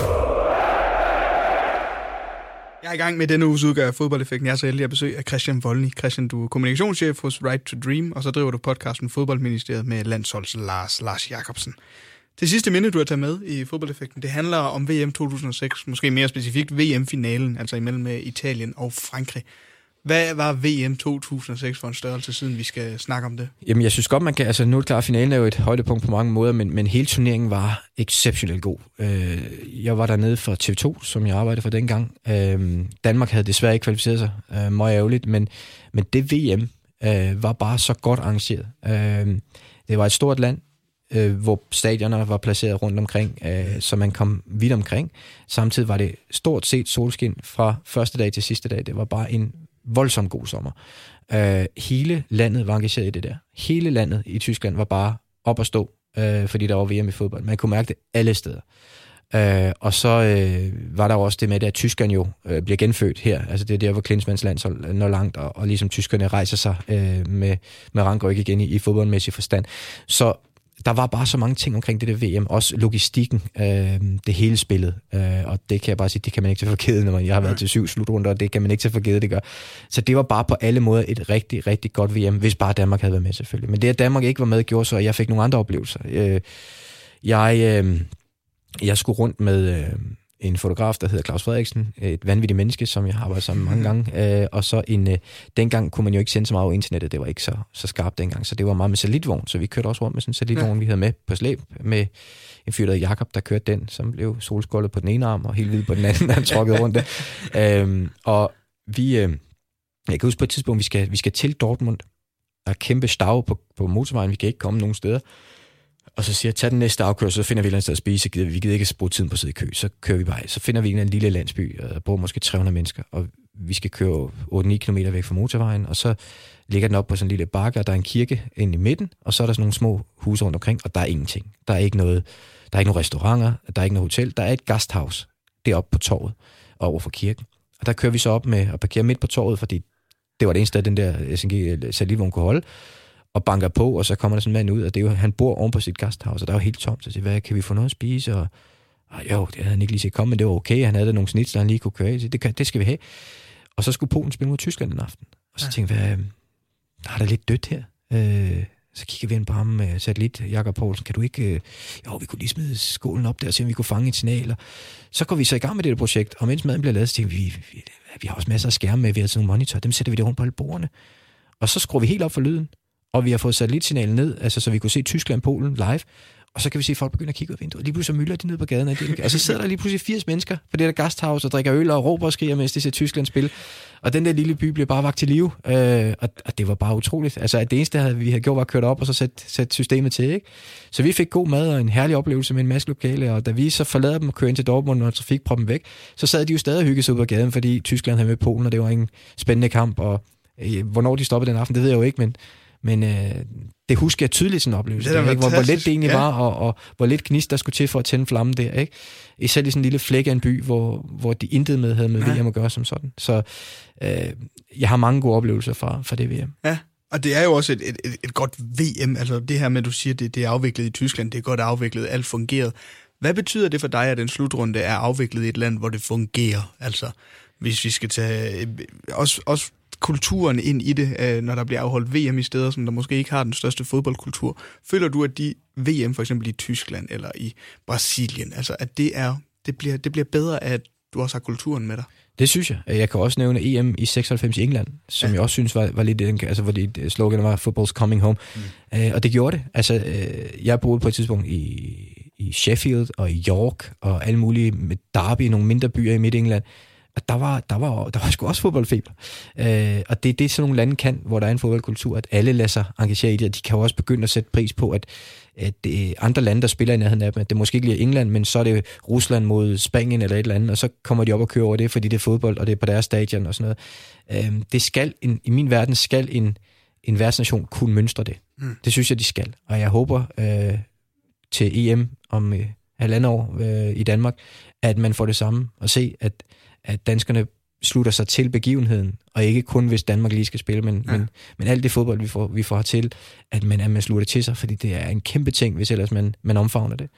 Jeg er i gang med denne uges udgave af Fodboldeffekten. Jeg er så heldig at besøge af Christian Voldny. Christian, du er kommunikationschef hos Right to Dream, og så driver du podcasten Fodboldministeriet med landsholds Lars, Lars Jakobsen. Det sidste minde, du har taget med i Fodboldeffekten, det handler om VM 2006, måske mere specifikt VM-finalen, altså imellem øh, Italien og Frankrig. Hvad var VM 2006 for en størrelse, siden vi skal snakke om det? Jamen, jeg synes godt, man kan... Altså, nu er det klart, finalen er jo et højdepunkt på mange måder, men, men hele turneringen var exceptionelt god. Øh, jeg var dernede for TV2, som jeg arbejdede for dengang. Øh, Danmark havde desværre ikke kvalificeret sig. Øh, meget ærgerligt, men, men det VM øh, var bare så godt arrangeret. Øh, det var et stort land, øh, hvor stadioner var placeret rundt omkring, øh, så man kom vidt omkring. Samtidig var det stort set solskin fra første dag til sidste dag. Det var bare en voldsom god sommer. Øh, hele landet var engageret i det der. Hele landet i Tyskland var bare op at stå, øh, fordi der var VM i fodbold. Man kunne mærke det alle steder. Øh, og så øh, var der jo også det med, at Tyskland jo øh, bliver genfødt her. Altså det er der, hvor Klinsmanns landshold når langt, og, og ligesom tyskerne rejser sig øh, med, med rangryg igen i, i fodboldmæssig forstand. Så der var bare så mange ting omkring det der VM, også logistikken, øh, det hele spillet, øh, og det kan jeg bare sige, det kan man ikke tage for givet, når man, jeg har været til syv slutrunder, og det kan man ikke tage for givet, det gør. Så det var bare på alle måder et rigtig, rigtig godt VM, hvis bare Danmark havde været med selvfølgelig. Men det, at Danmark ikke var med, gjorde så, at jeg fik nogle andre oplevelser. Øh, jeg, øh, jeg skulle rundt med øh, en fotograf, der hedder Claus Frederiksen, et vanvittigt menneske, som jeg har arbejdet sammen med mange gange, øh, og så en, øh, dengang kunne man jo ikke sende så meget over internettet, det var ikke så, så skarpt dengang, så det var meget med satellitvogn, så vi kørte også rundt med sådan en satellitvogn, ja. vi havde med på slæb, med en fyr, der Jakob, der kørte den, som blev solskoldet på den ene arm, og helt hvid på den anden, han tråkkede rundt der. Øhm, og vi, øh, jeg kan huske på et tidspunkt, vi skal, vi skal til Dortmund, der er kæmpe stav på, på motorvejen, vi kan ikke komme nogen steder, og så siger jeg, tag den næste afkørsel, så finder vi et eller andet sted at spise. Vi gider ikke bruge tiden på at sidde i kø. Så kører vi bare. Så finder vi en, en lille landsby, og bor måske 300 mennesker. Og vi skal køre 8-9 km væk fra motorvejen, og så ligger den op på sådan en lille bakke, og der er en kirke ind i midten, og så er der sådan nogle små huse rundt omkring, og der er ingenting. Der er ikke noget, der er ikke nogen restauranter, der er ikke noget hotel, der er et gasthaus deroppe på torvet over for kirken. Og der kører vi så op med at parkere midt på torvet, fordi det var det eneste, sted, den der SNG øh, satellitvogn kunne holde, og banker på, og så kommer der sådan en mand ud, og det er jo, han bor oven på sit gasthouse, og der er jo helt tomt, så siger, hvad, kan vi få noget at spise? Og, og jo, det havde han ikke lige set komme, men det var okay, han havde der nogle snit, han lige kunne køre i, det, det skal vi have. Og så skulle Polen spille mod Tyskland den aften. Og så ja. tænkte jeg, hvad, der er der lidt dødt her. Øh, så kigger vi ind på ham med satellit, Jakob Poulsen, kan du ikke, øh, jo, vi kunne lige smide skålen op der, og se om vi kunne fange et signal. Og så går vi så i gang med det projekt, og mens maden bliver lavet, så tænker vi, vi, vi har også masser af skærme med, vi har sådan nogle monitor, dem sætter vi der rundt på alle bordene. Og så skruer vi helt op for lyden, og vi har fået satellitsignalen ned, altså så vi kunne se Tyskland, Polen live, og så kan vi se, at folk begynder at kigge ud af vinduet. Lige pludselig mylder de ned på gaden. Og så sidder der lige pludselig 80 mennesker på det der gasthaus og drikker øl og råber og skriger, mens de ser Tyskland spille. Og den der lille by bliver bare vagt til live. Øh, og, og, det var bare utroligt. Altså, at det eneste, vi havde gjort, var at køre op og så sætte, sæt systemet til. Ikke? Så vi fik god mad og en herlig oplevelse med en masse lokale. Og da vi så forlader dem og kører ind til Dortmund og trafikproppen væk, så sad de jo stadig og hyggede sig ud på gaden, fordi Tyskland havde med Polen, og det var en spændende kamp. Og øh, hvornår de stoppede den aften, det ved jeg jo ikke, men men øh, det husker jeg tydeligt sådan en oplevelse. Det er ikke? Hvor, hvor let det egentlig ja. var, og, og hvor lidt gnist der skulle til for at tænde flammen der. Ikke? Især i sådan en lille flæk af en by, hvor, hvor de intet med havde med ja. VM at gøre som sådan. Så øh, jeg har mange gode oplevelser fra, fra det VM. Ja, og det er jo også et, et, et, et godt VM. Altså det her med, at du siger, det, det er afviklet i Tyskland, det er godt afviklet, alt fungerede. Hvad betyder det for dig, at den slutrunde er afviklet i et land, hvor det fungerer? Altså, hvis vi skal tage også, også kulturen ind i det, øh, når der bliver afholdt VM i steder, som der måske ikke har den største fodboldkultur. Føler du, at de VM for eksempel i Tyskland eller i Brasilien, altså at det, er, det, bliver, det bliver bedre, at du også har kulturen med dig? Det synes jeg. Jeg kan også nævne EM i 96 i England, som ja. jeg også synes var, var lidt, altså hvor det slogan var Football's Coming Home. Mm. Øh, og det gjorde det. Altså, øh, jeg boede på et tidspunkt i, i Sheffield og i York og alle mulige med Derby, nogle mindre byer i Midt-England, og der var, der var, der var sgu også fodboldfeber. Øh, og det er det, sådan nogle lande kan, hvor der er en fodboldkultur, at alle lader sig engagere i det, og de kan jo også begynde at sætte pris på, at, at det andre lande, der spiller i nærheden af dem, at det måske ikke lige er England, men så er det Rusland mod Spanien eller et eller andet, og så kommer de op og kører over det, fordi det er fodbold, og det er på deres stadion og sådan noget. Øh, det skal, en, i min verden skal en, en værtsnation kunne mønstre det. Mm. Det synes jeg, de skal. Og jeg håber øh, til EM om øh, halvandet år øh, i Danmark, at man får det samme, og se, at at danskerne slutter sig til begivenheden, og ikke kun hvis Danmark lige skal spille, men, ja. men, men alt det fodbold, vi får, vi får til, at man, at man slutter til sig, fordi det er en kæmpe ting, hvis ellers man, man omfavner det.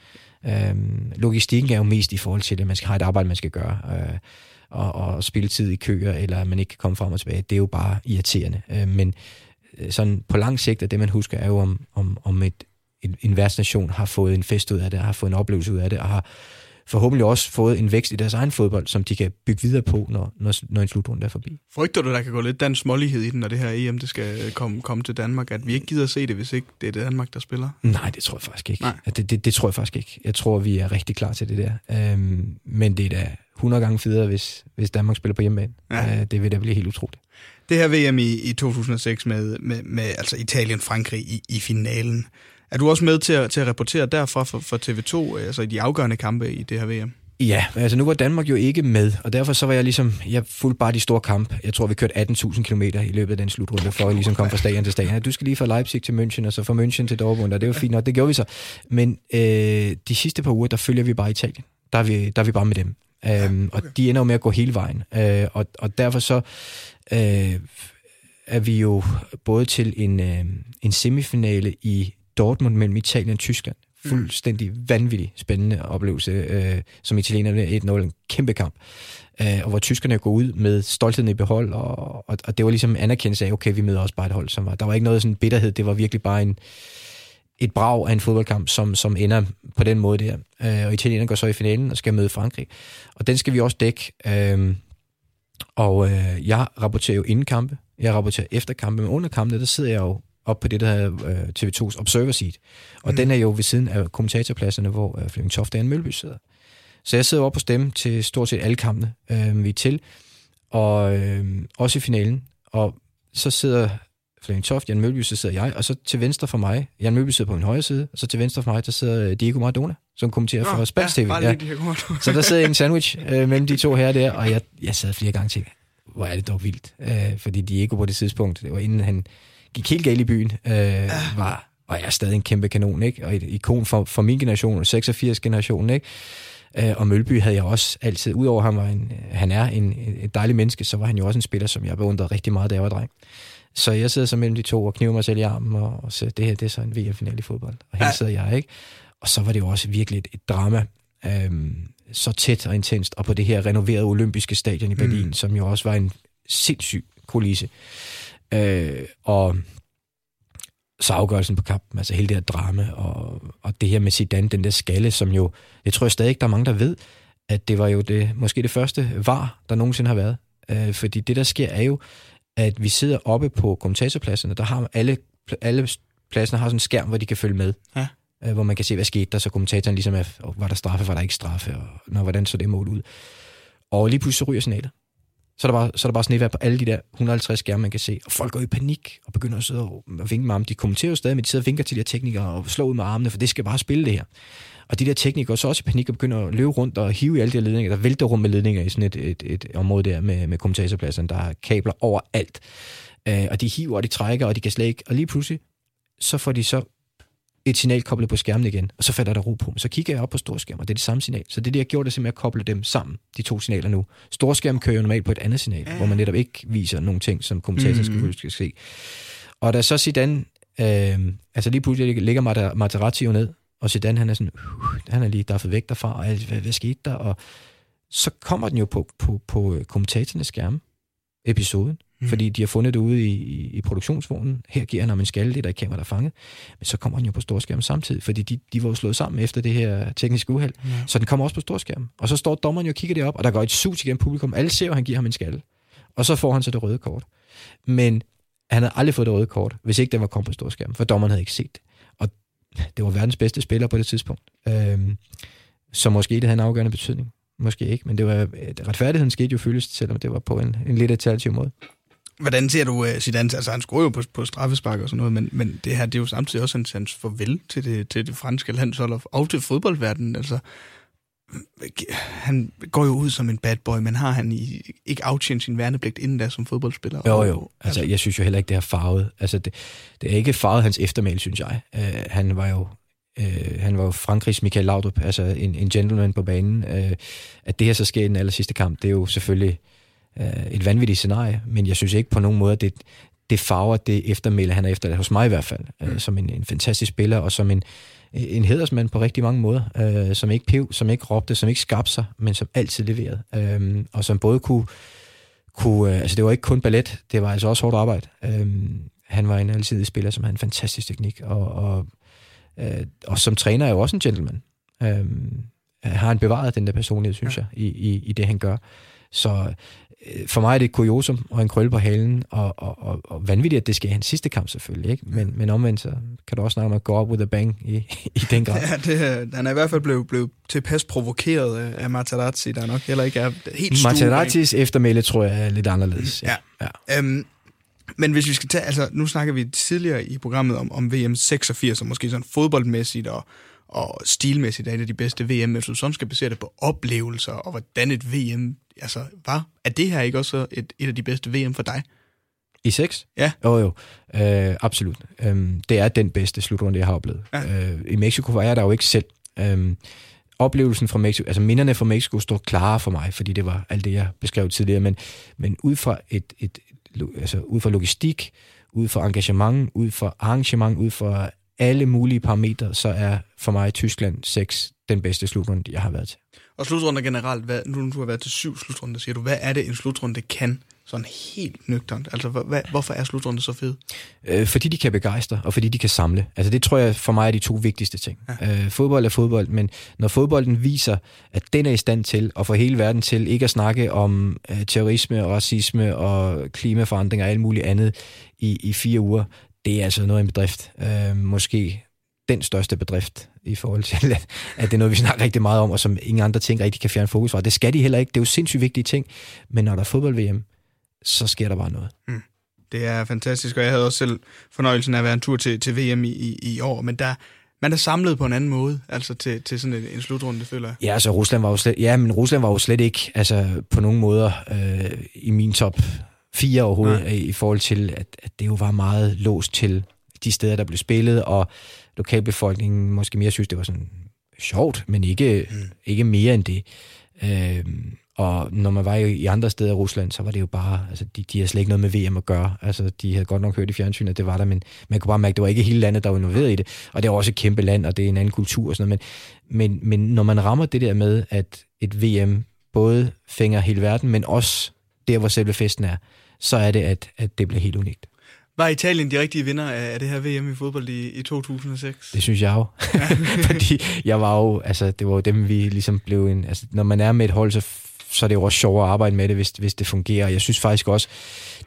Øhm, logistikken er jo mest i forhold til det, man skal have et arbejde, man skal gøre, øh, og, og spille tid i køer, eller at man ikke kan komme frem og tilbage. Det er jo bare irriterende. Øh, men øh, sådan på lang sigt, at det man husker, er jo om, om, om et, en, en værtsnation har fået en fest ud af det, har fået en oplevelse ud af det, og har forhåbentlig også fået en vækst i deres egen fodbold, som de kan bygge videre på, når, når, når en slutrunde er forbi. Frygter du, der kan gå lidt dansk smålighed i den, når det her EM det skal komme, komme til Danmark, at vi ikke gider se det, hvis ikke det er Danmark, der spiller? Nej, det tror jeg faktisk ikke. Nej. Det, det, det tror jeg faktisk ikke. Jeg tror, vi er rigtig klar til det der. Øhm, men det er da 100 gange federe, hvis, hvis Danmark spiller på hjemmebane. Ja. Øh, det vil da blive helt utroligt. Det her VM i, i 2006 med, med, med altså Italien-Frankrig i, i finalen, er du også med til at, til at rapportere derfra for, for TV2, altså i de afgørende kampe i det her VM? Ja, altså nu var Danmark jo ikke med, og derfor så var jeg ligesom, jeg fulgte bare de store kampe. Jeg tror, vi kørte 18.000 km i løbet af den slutrunde, for at ligesom komme fra stadion til stadion. Du skal lige fra Leipzig til München, og så fra München til Dortmund, og det var fint nok, det gjorde vi så. Men øh, de sidste par uger, der følger vi bare Italien. Der er vi, der er vi bare med dem. Øhm, okay. Og de ender jo med at gå hele vejen. Øh, og, og derfor så øh, er vi jo både til en, øh, en semifinale i Dortmund mellem Italien og Tyskland. Mm. Fuldstændig vanvittig spændende oplevelse, øh, som italienerne 1-0, en kæmpe kamp. Øh, og hvor tyskerne går ud med stoltheden i behold, og, og, og det var ligesom anerkendelse af, okay, vi møder også bare et hold, som var, der var ikke noget sådan bitterhed, det var virkelig bare en, et brag af en fodboldkamp, som, som ender på den måde der. Øh, og italienerne går så i finalen og skal møde Frankrig. Og den skal vi også dække. Øh, og øh, jeg rapporterer jo inden kampe, jeg rapporterer efter kampe, men under kampe, der sidder jeg jo op på det, der hedder øh, TV2's Observer Seat. Og mm. den er jo ved siden af kommentatorpladserne, hvor øh, Flemming Toft og Anne Mølby sidder. Så jeg sidder op på stemme til stort set alle kampene, øh, vi er til, og øh, også i finalen. Og så sidder Flemming Toft, Jan Mølby, så sidder jeg, og så til venstre for mig, Jan Mølby sidder på min højre side, og så til venstre for mig, der sidder Diego Maradona, som kommenterer for Spansk TV. Ja, Ja. Så der sidder en sandwich øh, mellem de to her der, og jeg, jeg sad flere gange til, hvor er det dog vildt. Øh, fordi Diego på det tidspunkt, det var inden han gik helt galt i byen, øh, var, og jeg er stadig en kæmpe kanon, ikke? Og et ikon for, for min generation, 86-generationen, ikke? Øh, og Mølby havde jeg også altid, udover han, var en, han er en, et dejligt menneske, så var han jo også en spiller, som jeg beundrede rigtig meget, da jeg var dreng. Så jeg sidder så mellem de to og kniver mig selv i armen, og, og så det her, det er så en VM-final i fodbold. Og her Ja. sidder jeg, ikke? Og så var det jo også virkelig et, et drama, øhm, så tæt og intenst, og på det her renoverede olympiske stadion i Berlin, mm. som jo også var en sindssyg kulisse. Øh, og så afgørelsen på kampen, altså hele det her drama, og, og det her med Zidane, den der skalle, som jo, jeg tror stadig ikke, der er mange, der ved, at det var jo det, måske det første var, der nogensinde har været. Øh, fordi det, der sker, er jo, at vi sidder oppe på kommentatorpladserne, der har alle, alle pladserne har sådan en skærm, hvor de kan følge med. Ja. Øh, hvor man kan se, hvad skete der, så kommentatoren ligesom er, var der straffe, var der ikke straffe, og når, hvordan så det mål ud. Og lige pludselig så ryger signalet. Så er der bare, så er der bare snevær på alle de der 150 skærme, man kan se. Og folk går i panik og begynder at sidde og vinke med armen. De kommenterer jo stadig, men de sidder og vinker til de her teknikere og slår ud med armene, for det skal bare spille det her. Og de der teknikere går så også i panik og begynder at løbe rundt og hive i alle de her ledninger. Der vælter rum med ledninger i sådan et, et, et område der med, med kommentatorpladserne. Der er kabler overalt. Øh, og de hiver, og de trækker, og de kan slet ikke. Og lige pludselig, så får de så et signal koblet på skærmen igen, og så falder der ro på. Så kigger jeg op på storskærm, og det er det samme signal. Så det, det jeg gjorde, det er simpelthen at koble dem sammen, de to signaler nu. Storskærm kører jo normalt på et andet signal, ja. hvor man netop ikke viser nogle ting, som kommentatoren mm-hmm. selvfølgelig skal se. Og da så Zidane, øh, altså lige pludselig ligger Materazzi jo ned, og Zidane han er sådan, uh, han er lige daffet væk derfra, og hvad, hvad skete der? Og så kommer den jo på, på, på kommentatorens skærme, episoden, mm. fordi de har fundet det ude i, i, i produktionsvognen. Her giver han ham en skalle, det er der ikke kamera, der er fanget. Men så kommer den jo på storskærm samtidig, fordi de, de var jo slået sammen efter det her tekniske uheld. Mm. Så den kommer også på storskærm. Og så står dommeren jo og kigger det op, og der går et sus igennem publikum. Alle ser at han giver ham en skalle. Og så får han så det røde kort. Men han havde aldrig fået det røde kort, hvis ikke den var kommet på storskærm, for dommeren havde ikke set det. Og det var verdens bedste spiller på det tidspunkt. Øhm, så måske det havde en afgørende betydning. Måske ikke, men det var, retfærdigheden skete jo føles, selvom det var på en, en lidt alternativ måde. Hvordan ser du uh, Zidane? Altså, han scorer jo på, på straffespark og sådan noget, men, men det her, det er jo samtidig også hans, hans farvel til det, til det franske landshold og, og til fodboldverdenen. Altså, han går jo ud som en bad boy, men har han i, ikke aftjent sin værnepligt inden da som fodboldspiller? Jo, jo. Altså, jeg synes jo heller ikke, det har farvet. Altså, det, det er ikke farvet hans eftermæl, synes jeg. Uh, han var jo Øh, han var jo Frankrigs Michael Laudrup, altså en, en gentleman på banen. Øh, at det her så sker i den aller sidste kamp, det er jo selvfølgelig øh, et vanvittigt scenarie, men jeg synes ikke på nogen måde, det, det farver det eftermæle, han er efter, hos mig i hvert fald, øh, mm. som en, en fantastisk spiller, og som en, en hedersmand på rigtig mange måder, øh, som ikke pev, som ikke råbte, som ikke skabte sig, men som altid leverede, øh, og som både kunne, kunne øh, altså det var ikke kun ballet, det var altså også hårdt arbejde. Øh, han var en altid spiller, som havde en fantastisk teknik, og, og Øh, og som træner er jo også en gentleman. Øh, har han bevaret den der personlighed, synes ja. jeg, i, i, i det han gør. Så for mig er det et kuriosum og en krølle på halen, og, og, og, og vanvittigt, at det sker i hans sidste kamp selvfølgelig. Ikke? Men, men omvendt, så kan du også snakke om at gå op with a bang i, i den grad. Ja, det, han er i hvert fald blevet, blevet tilpas provokeret af Materazzi, der nok heller ikke er helt stor. Materazzis eftermæle tror jeg er lidt anderledes. Ja. ja. ja. Øhm, men hvis vi skal tage, altså nu snakker vi tidligere i programmet om, om VM 86, og måske sådan fodboldmæssigt og, og stilmæssigt er det de bedste VM, men hvis du sådan skal basere det på oplevelser, og hvordan et VM altså, var, er det her ikke også et, et af de bedste VM for dig? I 6? Ja. Jo, jo. Øh, absolut. Øhm, det er den bedste slutrunde, jeg har oplevet. Ja. Øh, I Mexico var jeg der jo ikke selv. Øhm, oplevelsen fra Mexico, altså minderne fra Mexico står klare for mig, fordi det var alt det, jeg beskrev tidligere, men, men ud fra et, et, altså ud fra logistik, ud fra engagement, ud fra arrangement, ud fra alle mulige parametre, så er for mig Tyskland 6 den bedste slutrunde, jeg har været til. Og slutrunder generelt, hvad, nu du har været til syv slutrunder, siger du, hvad er det, en slutrunde kan? Sådan helt nøgternt. Altså, hvad, hvorfor er slutrunde så fed? Øh, fordi de kan begejstre, og fordi de kan samle. Altså, det tror jeg for mig er de to vigtigste ting. Ja. Øh, fodbold er fodbold, men når fodbolden viser, at den er i stand til at få hele verden til ikke at snakke om øh, terrorisme og racisme og klimaforandring og alt muligt andet i, i fire uger, det er altså noget af en bedrift. Øh, måske den største bedrift i forhold til, at det er noget, vi snakker rigtig meget om, og som ingen andre ting rigtig kan fjerne fokus fra. Det skal de heller ikke. Det er jo sindssygt vigtige ting. Men når der er fodbold-VM, så sker der bare noget. Mm. Det er fantastisk, og jeg havde også selv fornøjelsen af at være en tur til, til VM i, i, i år, men der, man er samlet på en anden måde, altså til, til sådan en, en slutrunde, føler jeg. Ja, altså Rusland var jo slet, ja, men Rusland var jo slet ikke altså, på nogen måder øh, i min top 4 overhovedet, Nej. i forhold til, at, at det jo var meget låst til de steder, der blev spillet, og lokalbefolkningen måske mere synes, det var sådan sjovt, men ikke, mm. ikke mere end det. Øh, og når man var i andre steder i Rusland, så var det jo bare, altså de, de havde slet ikke noget med VM at gøre. Altså de havde godt nok hørt i fjernsynet, at det var der, men man kunne bare mærke, at det var ikke hele landet, der var involveret i det. Og det er også et kæmpe land, og det er en anden kultur og sådan noget. Men, men, men når man rammer det der med, at et VM både fænger hele verden, men også der, hvor selve festen er, så er det, at, at det bliver helt unikt. Var Italien de rigtige vinder af det her VM i fodbold i, i 2006? Det synes jeg jo. Fordi jeg var jo, altså det var jo dem, vi ligesom blev en, altså når man er med et hold, så så er det jo også sjovere at arbejde med det, hvis, hvis det fungerer. Jeg synes faktisk også,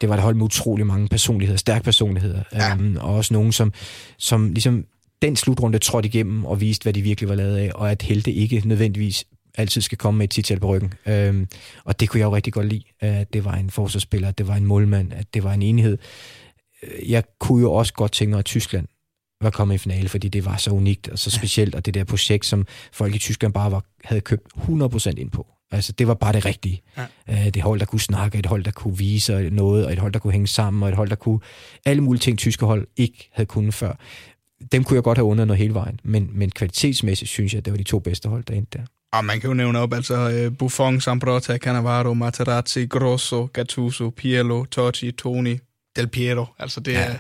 det var et hold med utrolig mange personligheder, stærke personligheder, ja. um, og også nogen, som, som ligesom den slutrunde trådte igennem og viste, hvad de virkelig var lavet af, og at helte ikke nødvendigvis altid skal komme med et titel på ryggen. Um, og det kunne jeg jo rigtig godt lide, at det var en forsvarsspiller, at det var en målmand, at det var en enhed. Jeg kunne jo også godt tænke mig, at Tyskland var kommet i finale, fordi det var så unikt og så specielt, og det der projekt, som folk i Tyskland bare var, havde købt 100% ind på. Altså, det var bare det rigtige. Ja. det hold, der kunne snakke, et hold, der kunne vise noget, og et hold, der kunne hænge sammen, og et hold, der kunne... Alle mulige ting, tyske hold ikke havde kunnet før. Dem kunne jeg godt have undret noget hele vejen, men, men kvalitetsmæssigt synes jeg, at det var de to bedste hold, der endte der. Og man kan jo nævne op, altså uh, Buffon, Sambrota, Cannavaro, Materazzi, Grosso, Gattuso, Pirlo, Totti, Toni, Del Piero. Altså det ja. er...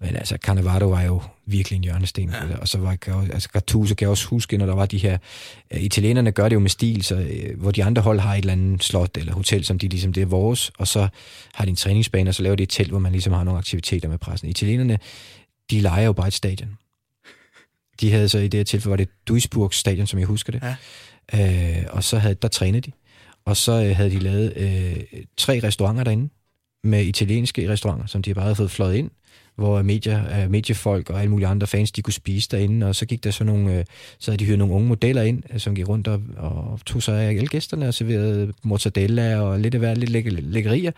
Men altså, Cannavaro var jo virkelig en hjørnesten. Ja. Og så var altså, Gattuso kan jeg også huske, når der var de her... Uh, italienerne gør det jo med stil, så, uh, hvor de andre hold har et eller andet slot eller hotel, som de ligesom, det er vores, og så har de en træningsbane, og så laver de et telt, hvor man ligesom har nogle aktiviteter med pressen. Italienerne, de leger jo bare et stadion. De havde så i det her tilfælde, var det Duisburg stadion, som jeg husker det. Ja. Uh, og så havde, der trænede de. Og så uh, havde de lavet uh, tre restauranter derinde, med italienske restauranter, som de bare havde fået fløjet ind, hvor medier, uh, mediefolk og alle mulige andre fans, de kunne spise derinde, og så gik der så nogle, uh, så havde de hyret nogle unge modeller ind, uh, som gik rundt og, og tog sig af alle gæsterne og serverede mortadella og lidt af hver, lidt læ- lækkerier.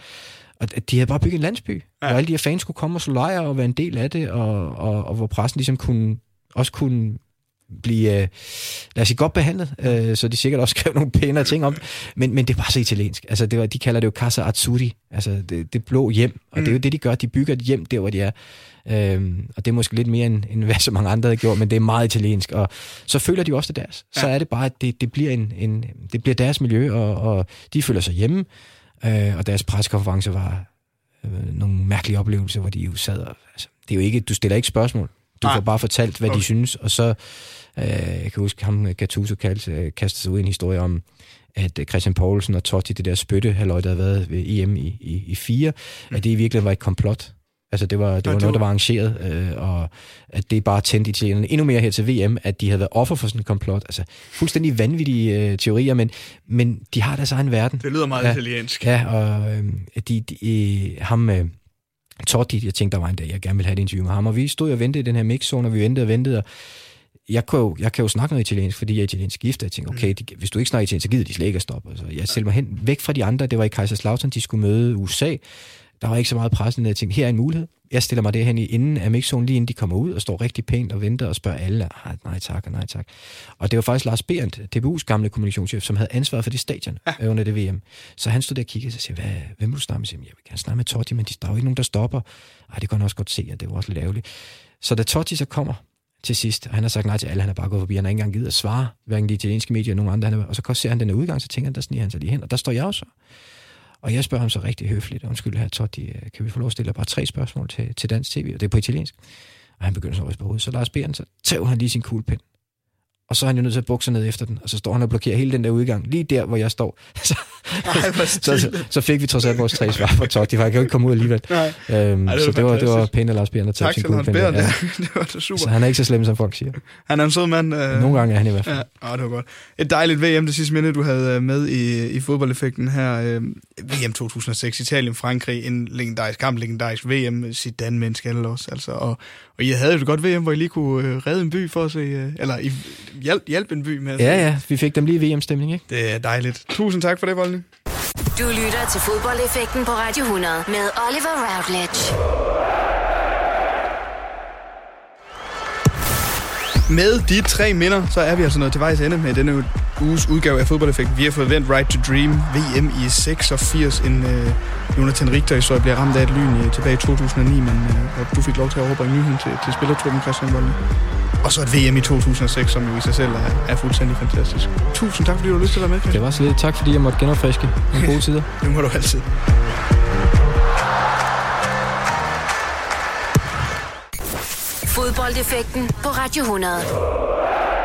Og de havde bare bygget en landsby, ja. hvor alle de her fans kunne komme og slå lejre og være en del af det, og, og, og hvor pressen ligesom kunne, også kunne blive, øh, lad os sige, godt behandlet, øh, så de sikkert også skrev nogle pænere ting om men, men det var så italiensk. Altså, det var, de kalder det jo Casa Azzurri, altså det, det blå hjem, og mm. det er jo mm. det, de gør, de bygger et hjem der, hvor de er. Øhm, og det er måske lidt mere, end, end hvad så mange andre har gjort, men det er meget italiensk, og så føler de også det deres. Ja. Så er det bare, at det, det, bliver, en, en, det bliver deres miljø, og, og de føler sig hjemme, øh, og deres pressekonference var øh, nogle mærkelige oplevelser, hvor de jo sad og, altså, det er jo ikke, du stiller ikke spørgsmål, du Nej. får bare fortalt, hvad okay. de synes, og så jeg kan huske, ham Gattuso kaldte, øh, kastede sig ud i en historie om, at Christian Poulsen og Totti, det der spytte, halløj, der havde været ved EM i, i, i fire, mm. at det i virkeligheden var et komplot. Altså det var, det var noget, der var arrangeret, øh, og at det bare tændte italienerne endnu mere her til VM, at de havde været offer for sådan et komplot. Altså fuldstændig vanvittige øh, teorier, men, men de har deres egen verden. Det lyder meget ja, italiensk. Ja, og øh, de, de, ham, øh, Totti, jeg tænkte, der var en dag, jeg gerne ville have et interview med ham, og vi stod og ventede i den her mixzone, og vi ventede og ventede, og jeg kan, jo, jeg kan jo snakke noget italiensk, fordi jeg er italiensk gift, jeg tænker, okay, de, hvis du ikke snakker italiensk, så gider de slet ikke at stoppe. Altså, jeg selv mig hen, væk fra de andre, det var i Kaiserslautern, de skulle møde USA, der var ikke så meget pres, jeg tænkte, her er en mulighed. Jeg stiller mig derhen i inden af mixzonen, lige inden de kommer ud, og står rigtig pænt og venter og spørger alle, nej tak og nej tak. Og det var faktisk Lars Berndt, DBU's gamle kommunikationschef, som havde ansvaret for det stadion ja. under det VM. Så han stod der og kiggede og sagde, Hvad, hvem vil du snakke med? Jeg, jeg vil gerne snakke med Totti, men der er jo ikke nogen, der stopper. Ej, det kan han også godt se, at det var også lidt ærgerligt. Så da Totti så kommer, til sidst. Og han har sagt nej til alle, han har bare gået forbi. Han har ikke engang givet at svare, hverken de italienske medier eller nogen andre. Han er, og så ser han den udgang, så tænker han, der sniger han sig lige hen. Og der står jeg også. Og jeg spørger ham så rigtig høfligt, undskyld her Totti, øh, kan vi få lov at stille bare tre spørgsmål til, til dansk tv, og det er på italiensk. Og han begynder så at på hovedet. Så Lars Beren, så tager han lige sin kuglepen, og så er han jo nødt til at bukse ned efter den, og så står han og blokerer hele den der udgang, lige der, hvor jeg står. så, Ej, så, så, så, fik vi trods alt vores tre svar på Totti, for jeg kan jo ikke komme ud alligevel. Nej. Øhm, Ej, det så det var, det var pænt af Lars Bjerg, at tage sin kuglepen. Tak ja. det var det super. Så han er ikke så slem, som folk siger. Han er en sød mand. Øh... Nogle gange er han i hvert fald. Ja, oh, det var godt. Et dejligt VM, det sidste minde, du havde øh, med i, i fodboldeffekten her. Øh, VM 2006, Italien-Frankrig, en legendarisk kamp, legendarisk VM, Zidane med en skalle også. Altså, og, og I havde et godt VM, hvor I lige kunne øh, redde en by for at se, øh, eller I hjælp, hjælp en by med at Ja, ja, vi fik dem lige VM-stemning, ikke? Det er dejligt. Tusind tak for det, Voldning. Du lytter til fodboldeffekten på Radio 100 med Oliver Routledge. Med de tre minder, så er vi altså nået til vejs ende med denne uges udgave af Fodboldeffekt. Vi har fået vendt Right to Dream, VM i 86, en uh, Jonathan Richter-historie bliver ramt af et lyn uh, tilbage i 2009, men uh, du fik lov til at overbringe nyheden til, til spillertruppen Christian Volden. Og så et VM i 2006, som jo i sig selv er, er fuldstændig fantastisk. Tusind tak, fordi du har lyst til at være med, Christian. Det var så lidt. Tak, fordi jeg måtte genopfriske nogle gode tider. Det må du altid. Fodboldeffekten på Radio 100.